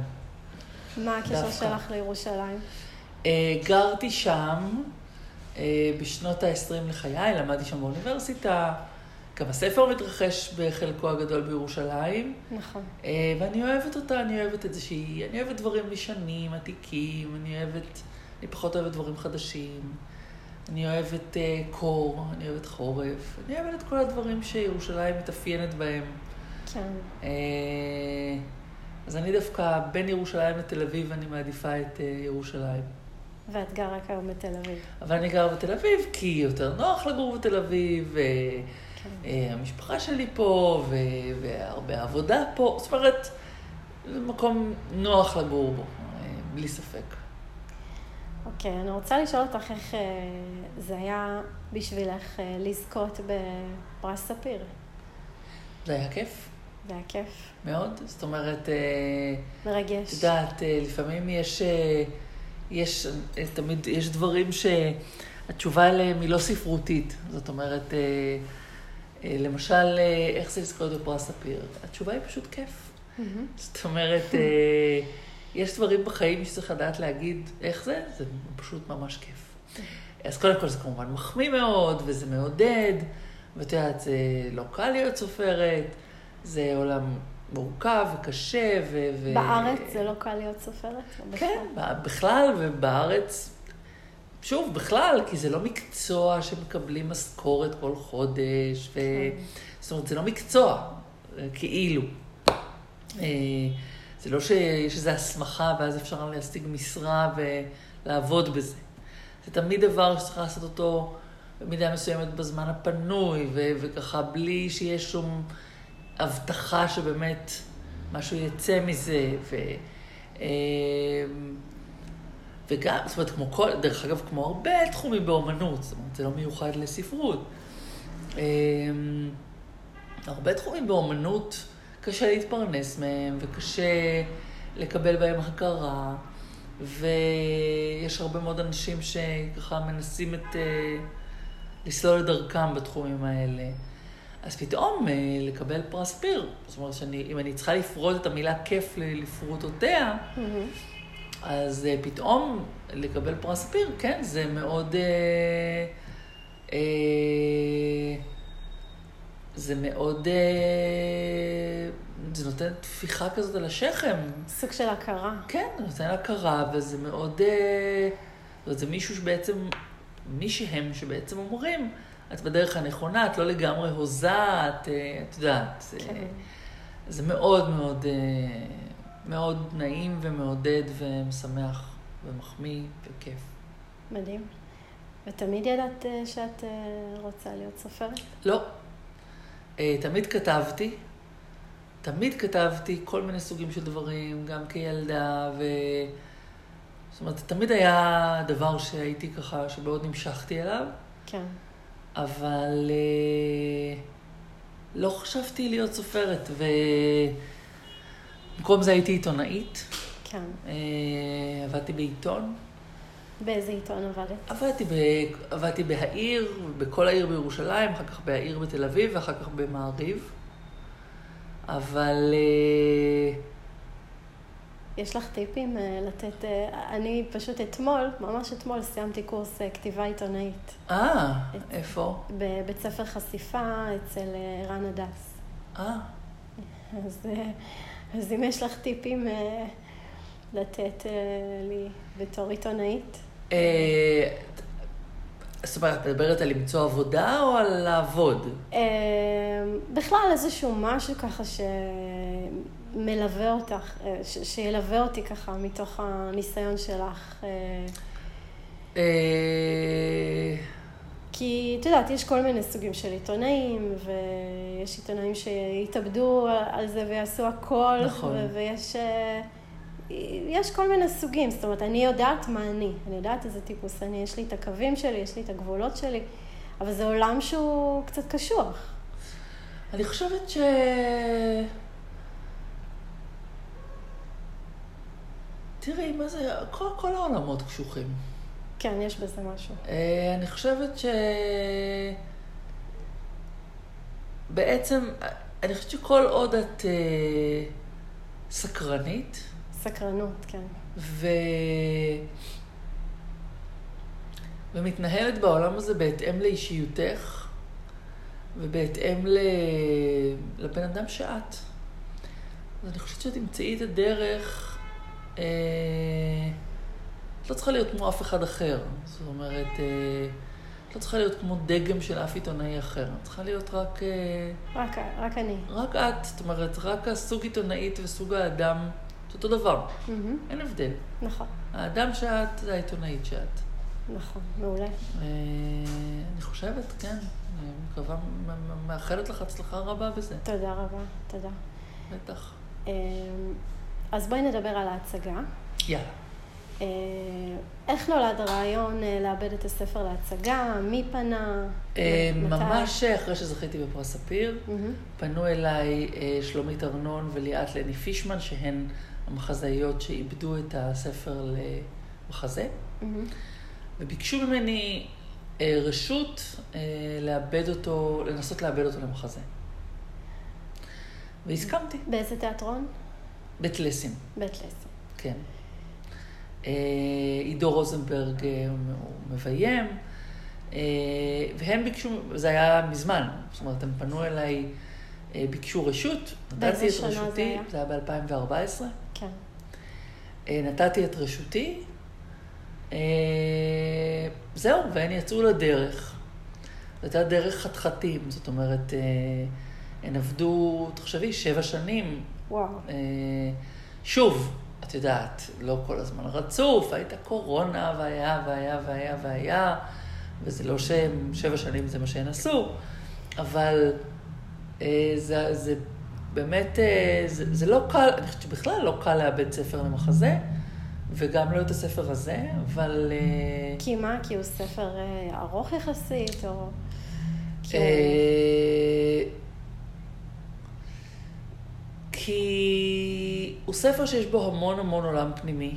מה הקשר. שלך לירושלים? אה, גרתי שם אה, בשנות ה-20 לחיי, למדתי שם באוניברסיטה. גם הספר מתרחש בחלקו הגדול בירושלים, נכון. אה, ואני אוהבת אותה, אני אוהבת את זה שהיא, אני אוהבת דברים ישנים, עתיקים, אני אוהבת, אני פחות אוהבת דברים חדשים. אני אוהבת אה, קור, אני אוהבת חורף, אני אוהבת את כל הדברים שירושלים מתאפיינת בהם. כן. אה, אז אני דווקא בין ירושלים לתל אביב, אני מעדיפה את אה, ירושלים. ואת גרה כיום בתל אביב. אבל אני גר בתל אביב, כי יותר נוח לגור בתל אביב, והמשפחה כן. שלי פה, ו- והרבה עבודה פה. זאת אומרת, זה מקום נוח לגור בו, אה, בלי ספק. אוקיי, אני רוצה לשאול אותך איך אה, זה היה בשבילך לזכות בפרס ספיר. זה היה כיף, זה היה כיף, מאוד. זאת אומרת, מרגש. את יודעת, לפעמים יש, יש, תמיד יש דברים שהתשובה עליהם היא לא ספרותית. זאת אומרת, למשל, אה, איך זה לזכות בפרס ספיר? התשובה היא פשוט כיף. זאת אומרת, אה, יש דברים בחיים שצריך לדעת להגיד איך זה, זה פשוט ממש כיף. אז קודם כל זה כמובן מחמיא מאוד, וזה מעודד, ואת יודעת, זה לא קל להיות סופרת, זה עולם מורכב וקשה, ו... ו- בארץ זה לא קל להיות סופרת? כן, בכלל, ובארץ, שוב, בכלל, כי זה לא מקצוע שמקבלים משכורת כל חודש, ו... כן. זאת אומרת, זה לא מקצוע, אה, כאילו. אה, זה לא שיש איזו הסמכה ואז אפשר להשיג משרה ולעבוד בזה. זה תמיד דבר שצריך לעשות אותו במידה מסוימת בזמן הפנוי, ו- וככה בלי שיש שום הבטחה שבאמת משהו יצא מזה. ו- אה, וגם, זאת אומרת, כמו כל, דרך אגב, כמו הרבה תחומים באומנות, זאת אומרת, זה לא מיוחד לספרות. אה, הרבה תחומים באומנות קשה להתפרנס מהם, וקשה לקבל בהם הכרה, ויש הרבה מאוד אנשים שככה מנסים את, אה, לסלול את דרכם בתחומים האלה. אז פתאום אה, לקבל פרס פיר, זאת אומרת שאם אני צריכה לפרוט את המילה כיף לפרוטותיה, מהמם. אז אה, פתאום לקבל פרס פיר, כן, זה מאוד... אה, אה, זה מאוד... אה, זה נותן טפיחה כזאת על השכם. סוג של הכרה. כן, זה נותן הכרה, וזה מאוד... אה, זה מישהו שבעצם... מי שהם שבעצם אומרים, את בדרך הנכונה, את לא לגמרי הוזה, את, את יודעת. כן. זה מאוד מאוד, אה, מאוד נעים ומעודד ומשמח ומחמיא וכיף. מדהים. ותמיד ידעת אה, שאת אה, רוצה להיות סופרת? לא. אה, תמיד כתבתי. תמיד כתבתי כל מיני סוגים של דברים, גם כילדה, ו... זאת אומרת, תמיד היה דבר שהייתי ככה, שמאוד נמשכתי אליו, כן. אבל לא חשבתי להיות סופרת, ובמקום זה הייתי עיתונאית, כן. אה, עבדתי בעיתון, באיזה עיתון עבדת? עבדתי, ב... עבדתי בהעיר, בכל העיר בירושלים, אחר כך בהעיר בתל אביב ואחר כך במעריב. אבל אה, יש לך טיפים אה, לתת? אני פשוט אתמול, ממש אתמול, סיימתי קורס כתיבה עיתונאית אה, איפה? בבית ספר חשיפה אצל רן הדס. אה, אז, אז אם יש לך טיפים אה, לתת אה, לי בתור עיתונאית? אה, זאת אומרת, את מדברת על למצוא עבודה או על לעבוד? בכלל איזשהו משהו ככה שמלווה אותך, ש- שילווה אותי ככה מתוך הניסיון שלך. כי את יודעת, יש כל מיני סוגים של עיתונאים, ויש עיתונאים שיתאבדו על זה ויעשו הכל, נכון. ו- ויש אה, יש כל מיני סוגים, זאת אומרת, אני יודעת מה אני, אני יודעת איזה טיפוס אני, יש לי את הקווים שלי, יש לי את הגבולות שלי, אבל זה עולם שהוא קצת קשוח. אני חושבת ש... תראי, מה זה, כל, כל העולמות קשוחים. כן, יש בזה משהו. אה, אני חושבת ש... בעצם, אני חושבת שכל עוד את אה, סקרנית, סקרנות, כן. ו... ומתנהלת בעולם הזה בהתאם לאישיותך ובהתאם ל... לבן אדם שאת. אז אני חושבת שתמצאי את הדרך, אה... את לא צריכה להיות כמו אף אחד אחר. זאת אומרת, אה... את לא צריכה להיות כמו דגם של אף עיתונאי אחר. את צריכה להיות רק, אה... רק, רק אני. רק את. זאת אומרת, רק הסוג עיתונאית וסוג האדם, זה אותו דבר. מהמם, אין הבדל. נכון, האדם שאת זה העיתונאית שאת. נכון, מעולה. אה, אני חושבת, כן. אני מקווה, מאחלת לך הצלחה רבה בזה, תודה רבה, תודה. בטח. אה, אז בואי נדבר על ההצגה. יאללה. אה, איך נולד הרעיון אה, לאבד את הספר להצגה? מי פנה? אה, מתי? ממש אחרי שזכיתי בפרס ספיר, פנו אליי שלומית ארנון וליאת לני פישמן, שהן המחזאיות שאיבדו את הספר למחזה. וביקשו ממני רשות לאבד אותו, לנסות לאבד אותו למחזה. והסכמתי, באיזה תיאטרון? בית לסין. בית לסין. כן. אה, עידו רוזנברג אה, הוא מביים, אה, והם ביקשו, זה היה מזמן, זאת אומרת, הם פנו אליי, ביקשו רשות, נתתי את רשותי, היה? זה היה ב-2014, כן. נתתי את רשותי, זהו, והן יצאו לדרך. זו הייתה דרך חתחתים, זאת אומרת, הן עבדו, תחשבי, שבע שנים וואו. שוב, את יודעת, לא כל הזמן רצוף, הייתה קורונה, והיה, והיה, והיה, והיה, וזה לא שהם שבע שנים זה מה שהן עשו, אבל אה, זה, זה באמת, אה, זה, זה לא קל, אני חושבת שבכלל לא קל לאבד ספר למחזה, וגם לא את הספר הזה, אבל... אה, כי מה? כי הוא ספר אה, ארוך יחסית, או... כי אה, כי הוא ספר שיש בו המון המון עולם פנימי.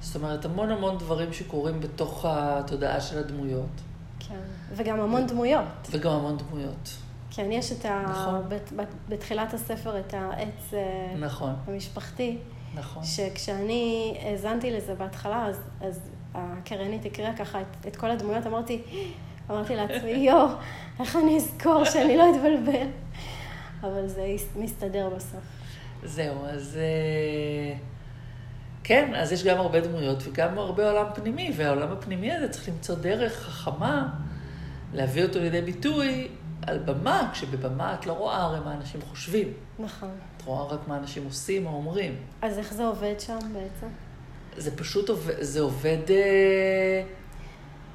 זאת אומרת, המון המון דברים שקורים בתוך התודעה של הדמויות, כן. וגם המון דמויות. וגם המון דמויות. כן, יש את ה... נכון. בת- בת- בתחילת הספר את העץ אה, נכון, המשפחתי, נכון. שכשאני האזנתי לזה בהתחלה, אז, אז הקריינית הקריאה ככה את, את כל הדמויות, אמרתי, [GASPS] אמרתי לעצמי, יואו, איך אני אזכור שאני לא אתבלבל? אבל זה מסתדר בסוף. זהו, אז... אה, כן, אז יש גם הרבה דמויות וגם הרבה עולם פנימי, והעולם הפנימי הזה צריך למצוא דרך חכמה להביא אותו לידי ביטוי על במה, כשבבמה את לא רואה הרי מה אנשים חושבים. נכון. את רואה רק מה אנשים עושים או אומרים. אז איך זה עובד שם בעצם? זה פשוט עובד, זה עובד... אה,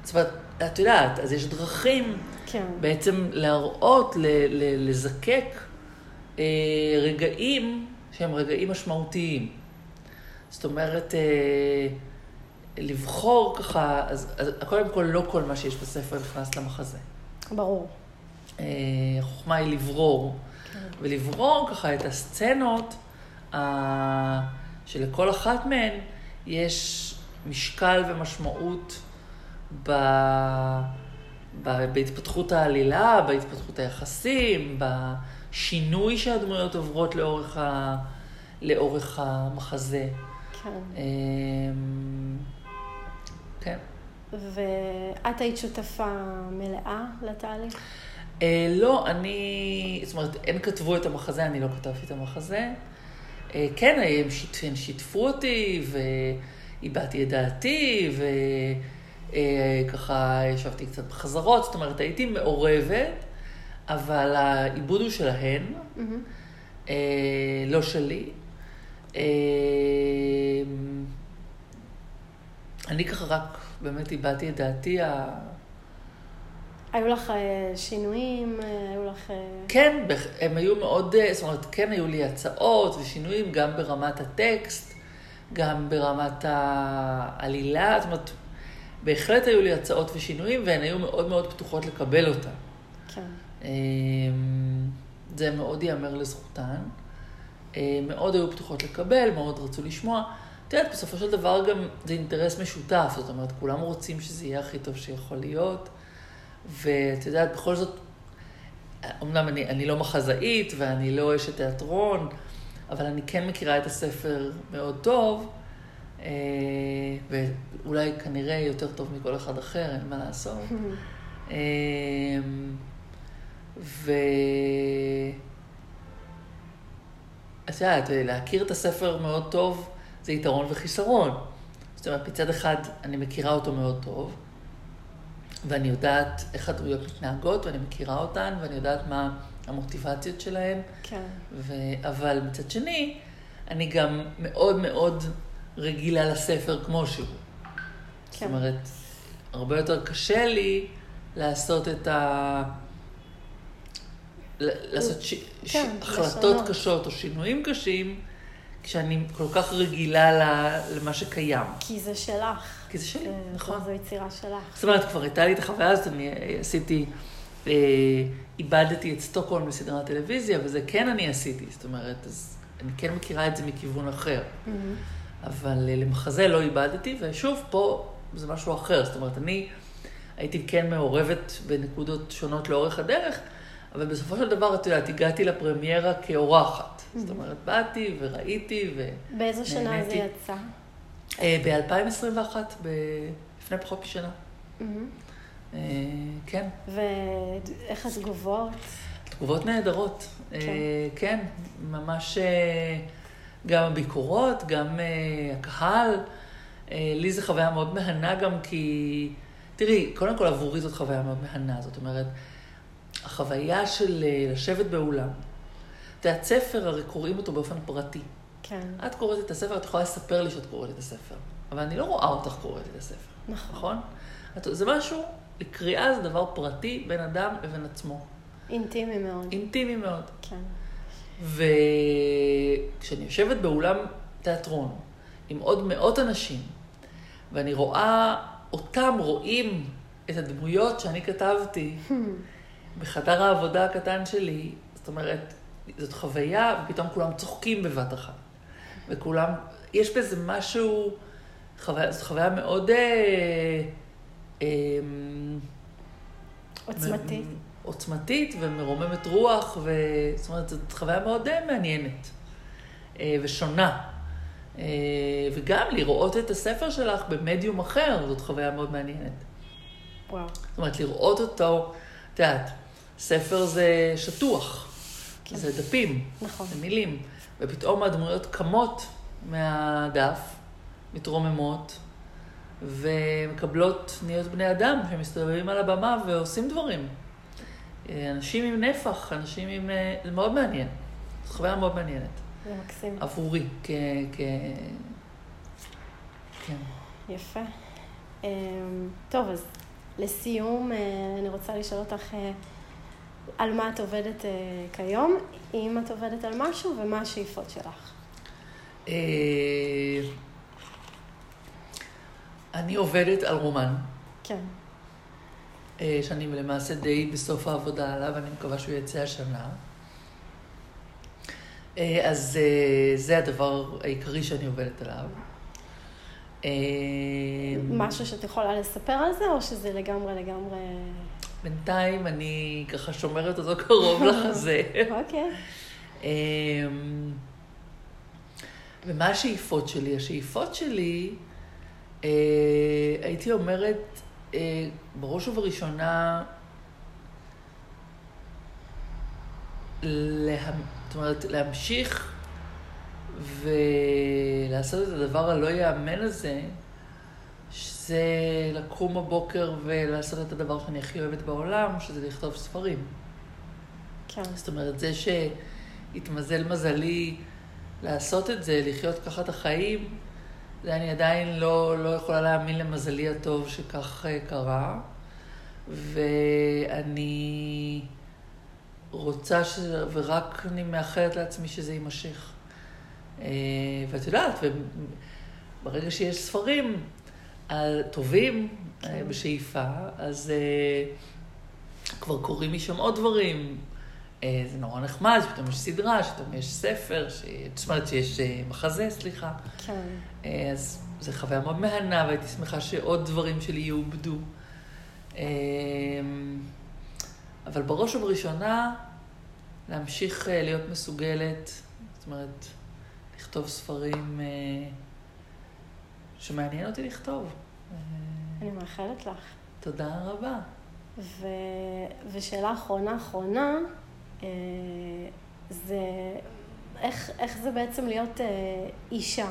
זאת אומרת, את יודעת, אז יש דרכים כן. בעצם להראות, ל- ל- לזקק רגעים שהם רגעים משמעותיים. זאת אומרת, אה, לבחור ככה, אז, אז קודם כל לא כל מה שיש בספר נכנס למחזה. ברור. אה, החוכמה היא לברור, ולברור ככה את הסצנות אה, שלכל אחת מהן יש משקל ומשמעות ב, ב, בהתפתחות העלילה, בהתפתחות היחסים, בשינוי שהדמויות עוברות לאורך, ה, לאורך המחזה. כן. אמ, כן. ואת היית שותפה מלאה לתהליך? אה, לא, אני, זאת אומרת, הם כתבו את המחזה, אני לא כתבתי את המחזה. אה, כן, הם, שית, הם שיתפו אותי, והבעתי את דעתי, וככה ישבתי קצת בחזרות, זאת אומרת, הייתי מעורבת, אבל העיבוד הוא שלהן, Mm-hmm. אה, לא שלי. אה, אני ככה רק באמת הבעתי את דעתי ה... היו לך אה, שינויים? אה, היו לך... אה, כן, הם היו מאוד, זאת אומרת, כן היו לי הצעות ושינויים גם ברמת הטקסט, גם ברמת העלילה, זאת אומרת, בהחלט היו לי הצעות ושינויים, והן היו מאוד מאוד פתוחות לקבל אותם. כן. אמ, זה מאוד ייאמר לזכותן. אה, מאוד היו פתוחות לקבל, מאוד רצו לשמוע. את יודעת, בסופו של דבר גם זה אינטרס משותף, זאת אומרת, כולם רוצים שזה יהיה הכי טוב שיכול להיות. ואת יודעת, בכל זאת, אמנם אני, אני לא מחזאית ואני לא אשת תיאטרון, אבל אני כן מכירה את הספר מאוד טוב, אה, ואולי כנראה יותר טוב מכל אחד אחר, אין מה לעשות. [LAUGHS] ו... את יודעת, להכיר את הספר מאוד טוב זה יתרון וחיסרון. זאת אומרת, מצד אחד אני מכירה אותו מאוד טוב, ואני יודעת איך הדמויות מתנהגות, ואני מכירה אותן, ואני יודעת מה המוטיבציות שלהן, כן. ו... אבל מצד שני, אני גם מאוד מאוד רגילה לספר כמו שהוא. זאת כן. אומרת, הרבה יותר קשה לי לעשות את ה... לעשות ש... ש... כן, החלטות לשנות. קשות או שינויים קשים, כשאני כל כך רגילה. למה שקיים. כי זה שלך. כי זה שלי, אה, נכון. זו יצירה שלך. זאת אומרת, כבר הייתה לי את החוויה הזאת, אני עשיתי, אה, איבדתי את סטוקהולם בסדרת טלוויזיה, וזה כן אני עשיתי, זאת אומרת, אז אני כן מכירה את זה מכיוון אחר. מהמם. אבל אה, למחזה לא איבדתי, ושוב, פה זה משהו אחר. זאת אומרת, אני הייתי כן מעורבת בנקודות שונות לאורך הדרך, אבל בסופו של דבר, את יודעת, הגעתי לפרמיירה כאורחת. זאת אומרת, באתי וראיתי, ו... באיזו שנה זה. יצא? אה, ב-2021, ב... לפני פחות משנה. אה, כן. ואיך התגובות? תגובות נהדרות. כן. אה, כן, ממש אה, גם הביקורות, גם הקהל. לי זו חוויה מאוד מהנה גם כי... תראי, קודם כל עבורי זאת חוויה מאוד מהנה. זאת אומרת, החוויה של אה, לשבת באולם. את יודעת, ספר, הרי קוראים אותו באופן פרטי. כן. את קוראת את הספר, את יכולה לספר לי שאת קוראת את הספר. אבל אני לא רואה אותך קוראת את הספר. נכון. נכון? את- זה משהו, קריאה זה דבר פרטי בין אדם לבין עצמו. אינטימי מאוד. אינטימי מאוד. כן. וכשאני יושבת באולם תיאטרון עם עוד מאות אנשים, ואני רואה אותם רואים את הדמויות שאני כתבתי [LAUGHS] בחדר העבודה הקטן שלי, זאת אומרת, זאת חוויה, ופתאום כולם צוחקים בבת אחת. וכולם, יש בזה משהו, חוויה, זאת חוויה מאוד... אה, אה, עוצמתית. מ- עוצמתית ומרוממת רוח, ו... זאת אומרת, זאת חוויה מאוד אה, מעניינת אה, ושונה. אה, וגם לראות את הספר שלך במדיום אחר, זאת חוויה מאוד מעניינת. וואו. זאת אומרת, לראות אותו, את יודעת, ספר זה שטוח, כן. זה דפים, נכון. זה מילים, ופתאום הדמויות קמות מהדף, מתרוממות, ומקבלות, נהיות בני אדם שמסתובבים על הבמה ועושים דברים. אה, אנשים עם נפח, אנשים עם... אה, זה מאוד מעניין. זו חוויה מאוד מעניינת. זה מקסים. עבורי, כ... כ... כן. יפה. אמ, טוב, אז לסיום, אה, אני רוצה לשאול אותך על מה את עובדת אה, כיום, אם את עובדת על משהו ומה השאיפות שלך. אה, אני עובדת על רומן, כן. אה, שאני למעשה די בסוף העבודה עליו, אני מקווה שהוא יצא השנה. אז זה הדבר העיקרי שאני עובדת עליו. משהו שאת יכולה לספר על זה, או שזה לגמרי לגמרי... בינתיים אני ככה שומרת אותו קרוב לחזה. אוקיי. אמ, ומה השאיפות שלי? השאיפות שלי, אה, הייתי אומרת, אה, בראש ובראשונה, לה, זאת אומרת, להמשיך ולעשות את הדבר הלא ייאמן הזה, שזה לקום בבוקר ולעשות את הדבר שאני הכי אוהבת בעולם, שזה לכתוב ספרים. כן. זאת אומרת, זה שהתמזל מזלי לעשות את זה, לחיות ככה את החיים, זה אני עדיין לא, לא יכולה להאמין למזלי הטוב שכך אה, קרה. ואני רוצה ש... ורק אני מאחלת לעצמי שזה יימשך. אה, ואת יודעת, ברגע שיש ספרים טובים כן. בשאיפה, אז כבר קורים משם עוד דברים. זה נורא נחמד, שפתאום יש סדרה, שפתאום יש ספר, אומרת שיש מחזה, סליחה. כן. אז זו חוויה מאוד מהנה, והייתי שמחה שעוד דברים שלי יעובדו. אבל בראש ובראשונה, להמשיך להיות מסוגלת, זאת אומרת, לכתוב ספרים שמעניין אותי לכתוב. אני מאחלת לך. תודה רבה. ו... ושאלה אחרונה אחרונה, זה איך, איך זה בעצם להיות אישה,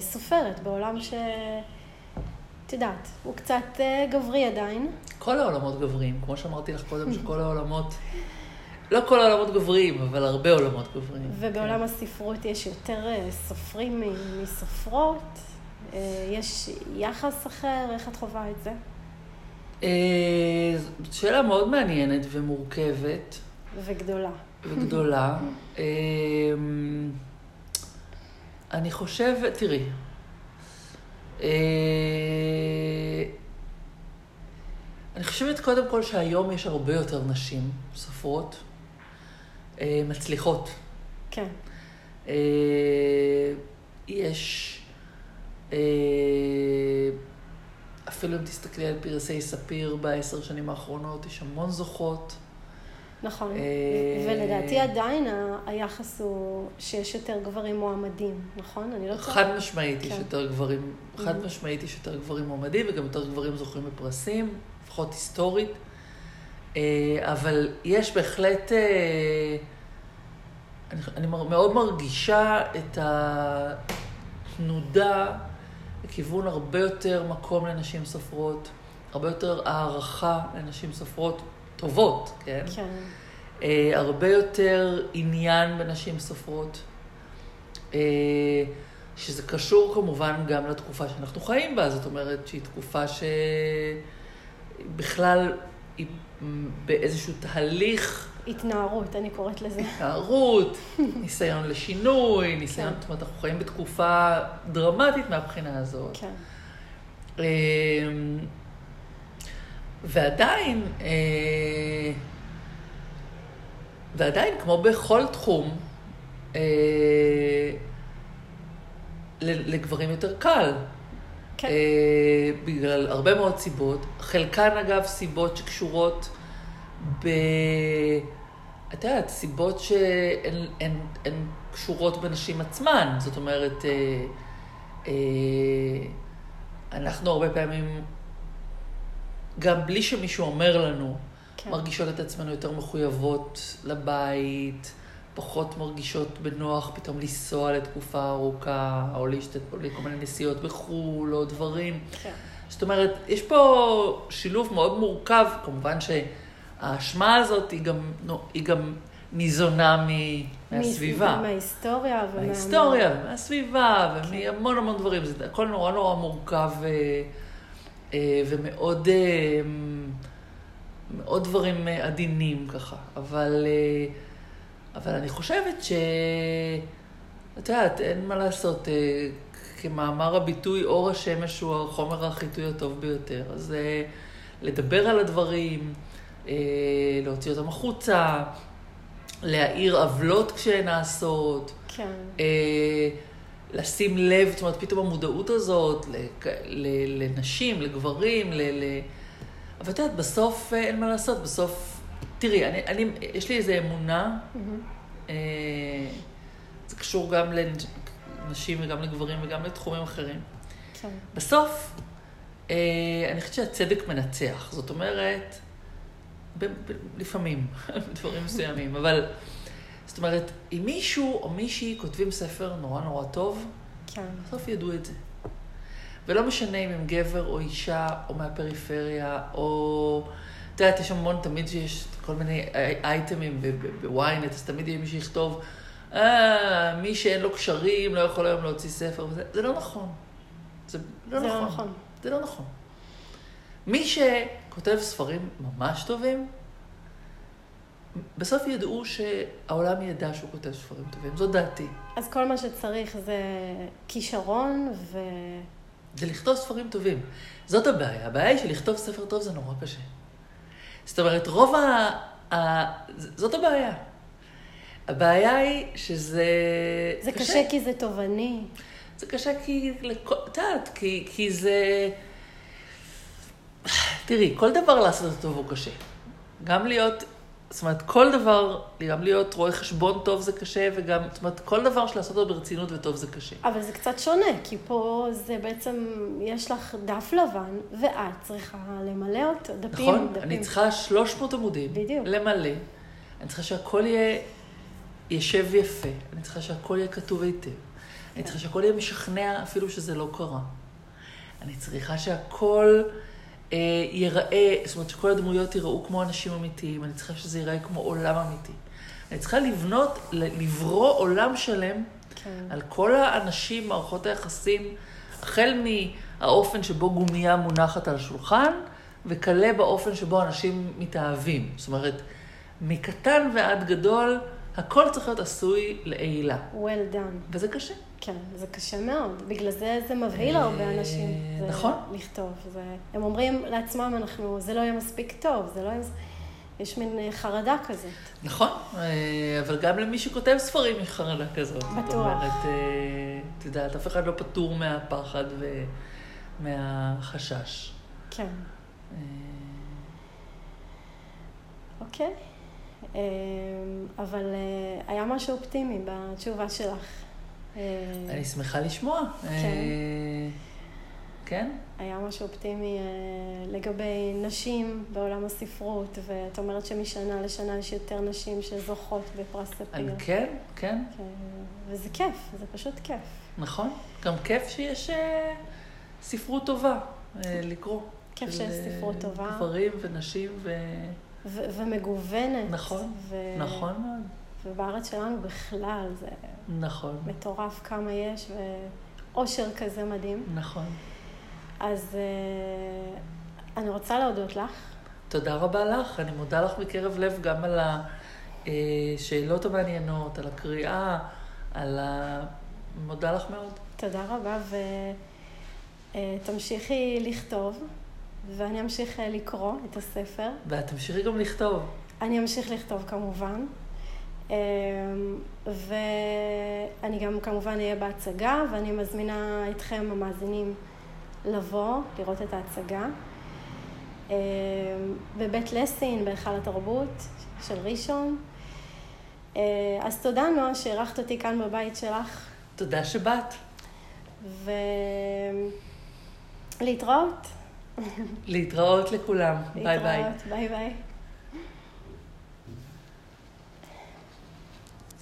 סופרת, בעולם ש... את יודעת, הוא קצת גברי עדיין. כל העולמות גבריים, כמו שאמרתי לך קודם, שכל העולמות, [LAUGHS] לא כל העולמות גבריים, אבל הרבה עולמות גבריים. ובעולם כן. הספרות יש יותר סופרים מסופרות? יש יחס אחר? איך את חווה את זה? שאלה מאוד מעניינת ומורכבת. וגדולה. וגדולה. [LAUGHS] אני חושבת, תראי, אני חושבת קודם כל שהיום יש הרבה יותר נשים סופרות מצליחות. כן. יש, אפילו אם תסתכלי על פרסי ספיר בעשר שנים האחרונות, יש המון זוכות. נכון, ולדעתי עדיין היחס הוא שיש יותר גברים מועמדים, נכון? אני לא חד משמעית יש יותר גברים, חד משמעית יש יותר גברים מועמדים וגם יותר גברים זוכים בפרסים, לפחות היסטורית, אבל יש בהחלט, אני מאוד מרגישה את התנודה לכיוון הרבה יותר מקום לנשים סופרות, הרבה יותר הערכה לנשים סופרות. טובות, כן? כן. Uh, הרבה יותר עניין בנשים סופרות, uh, שזה קשור כמובן גם לתקופה שאנחנו חיים בה, זאת אומרת שהיא תקופה שבכלל באיזשהו תהליך... התנערות, אני קוראת לזה. התנערות, [LAUGHS] ניסיון לשינוי, ניסיון, כן. זאת אומרת, אנחנו חיים בתקופה דרמטית מהבחינה הזאת. כן. Uh, ועדיין, אה, ועדיין, כמו בכל תחום, אה, לגברים יותר קל. כן. אה, בגלל הרבה מאוד סיבות. חלקן, אגב, סיבות שקשורות ב... את יודעת, סיבות שהן הן, הן קשורות בנשים עצמן. זאת אומרת, אה, אה, אנחנו הרבה פעמים גם בלי שמישהו אומר לנו, כן. מרגישות את עצמנו יותר מחויבות לבית, פחות מרגישות בנוח פתאום לנסוע לתקופה ארוכה, או להשתת לכל מיני נסיעות בחו"ל, או דברים. כן. זאת אומרת, יש פה שילוב מאוד מורכב, כמובן שהאשמה הזאת היא גם, היא גם ניזונה מהסביבה. מההיסטוריה ומה... מההיסטוריה ומהסביבה, כן. ומהמון המון דברים. זה הכל נורא נורא מורכב. אה, ומאוד אה, מאוד דברים עדינים ככה. אבל, אה, אבל אני חושבת ש... את יודעת, אין מה לעשות. כמאמר הביטוי, אור השמש הוא החומר החיטוי הטוב ביותר. אז לדבר על הדברים, להוציא אותם החוצה, להעיר עוולות כשהן נעשות. כן. לשים לב, זאת אומרת, פתאום המודעות הזאת לנשים, לגברים, ל... אבל את יודעת, בסוף אה, אין מה לעשות, בסוף... תראי, אני, אני, יש לי איזו אמונה, mm-hmm. אה, זה קשור גם לנשים וגם לגברים וגם לתחומים אחרים. כן. בסוף, אה, אני חושבת שהצדק מנצח. זאת אומרת, ב- ב- לפעמים, [LAUGHS] בדברים מסוימים, אבל זאת אומרת, אם מישהו או מישהי כותבים ספר נורא נורא טוב, כן. בסוף ידעו את זה. ולא משנה אם הם גבר או אישה, או מהפריפריה, או... את יודעת, יש המון, תמיד שיש כל מיני אייטמים בוויינט, אז תמיד יהיה מי שיכתוב, אה, מי שאין לו קשרים לא יכול היום להוציא ספר, וזה, זה לא נכון. זה לא זה נכון. לא נכון. זה לא נכון. מי שכותב ספרים ממש טובים, בסוף ידעו שהעולם ידע שהוא כותב ספרים טובים, זו דעתי. אז כל מה שצריך זה כישרון ו... זה לכתוב ספרים טובים. זאת הבעיה. הבעיה היא שלכתוב ספר טוב זה נורא קשה. זאת אומרת, רוב ה... ה... זאת הבעיה. הבעיה היא שזה זה קשה כי זה תובעני. זה קשה כי... את יודעת, כי, כי זה... תראי, כל דבר לעשות אותו הוא קשה. גם להיות... זאת אומרת, כל דבר, גם להיות רואה חשבון טוב זה קשה, וגם, זאת אומרת, כל דבר שלעשות אותו ברצינות וטוב זה קשה. אבל זה קצת שונה, כי פה זה בעצם, יש לך דף לבן, ואת צריכה למלא אותו, דפים, נכון? דפים. אני צריכה 300 עמודים. בדיוק. למלא. אני צריכה שהכל יהיה ישב יפה. אני צריכה שהכל יהיה כתוב היטב. אני צריכה שהכל יהיה משכנע אפילו שזה לא קרה. אני צריכה שהכל ייראה, זאת אומרת שכל הדמויות ייראו כמו אנשים אמיתיים. אני צריכה שזה ייראה כמו עולם אמיתי. אני צריכה לבנות, לברוא עולם שלם כן. על כל האנשים, מערכות היחסים, החל מהאופן שבו גומייה מונחת על השולחן, וכלה באופן שבו אנשים מתאהבים. זאת אומרת, מקטן ועד גדול, הכל צריך להיות עשוי לעילה. well done. וזה קשה. כן, זה קשה מאוד. בגלל זה זה מבהיל הרבה אה, אנשים. נכון. לכתוב. זה... הם אומרים לעצמם, אנחנו, זה לא יהיה מספיק טוב, זה לא יהיה... יש מין אה, חרדה כזאת. נכון, אה, אבל גם למי שכותב ספרים יש חרדה כזאת. זאת בטוח. אומרת, אה, את יודעת, אף אחד לא פטור מהפחד ומהחשש. כן. אוקיי. אה, אבל אה, היה משהו אופטימי בתשובה שלך. אה, אני שמחה לשמוע. כן. אה, כן? היה משהו אופטימי לגבי נשים בעולם הספרות, ואת אומרת שמשנה לשנה יש יותר נשים שזוכות בפרס ספיר. כן, כן, כן, וזה כיף, זה פשוט כיף. נכון. גם כיף שיש ספרות טובה לקרוא. כיף שיש ספרות טובה. גברים ונשים ו... ו- ומגוונת. נכון, ו- נכון מאוד. ובארץ שלנו בכלל זה נכון, מטורף כמה יש, ואושר כזה מדהים. נכון. אז אה, אני רוצה להודות לך. תודה רבה לך, אני מודה לך מקרב לב גם על השאלות המעניינות, על הקריאה, על ה... מודה לך מאוד. תודה רבה, ותמשיכי לכתוב, ואני אמשיך אה, לקרוא את הספר. ואת תמשיכי גם לכתוב. אני אמשיך לכתוב כמובן. אה, ואני גם כמובן אהיה בהצגה, ואני מזמינה אתכם, המאזינים, לבוא, לראות את ההצגה. אה, בבית לסין, בהיכל התרבות של ראשון. אה, אז תודה, נועה, שאירחת אותי כאן בבית שלך, תודה שבאת. ולהתראות. להתראות לכולם. ביי ביי. ביי ביי.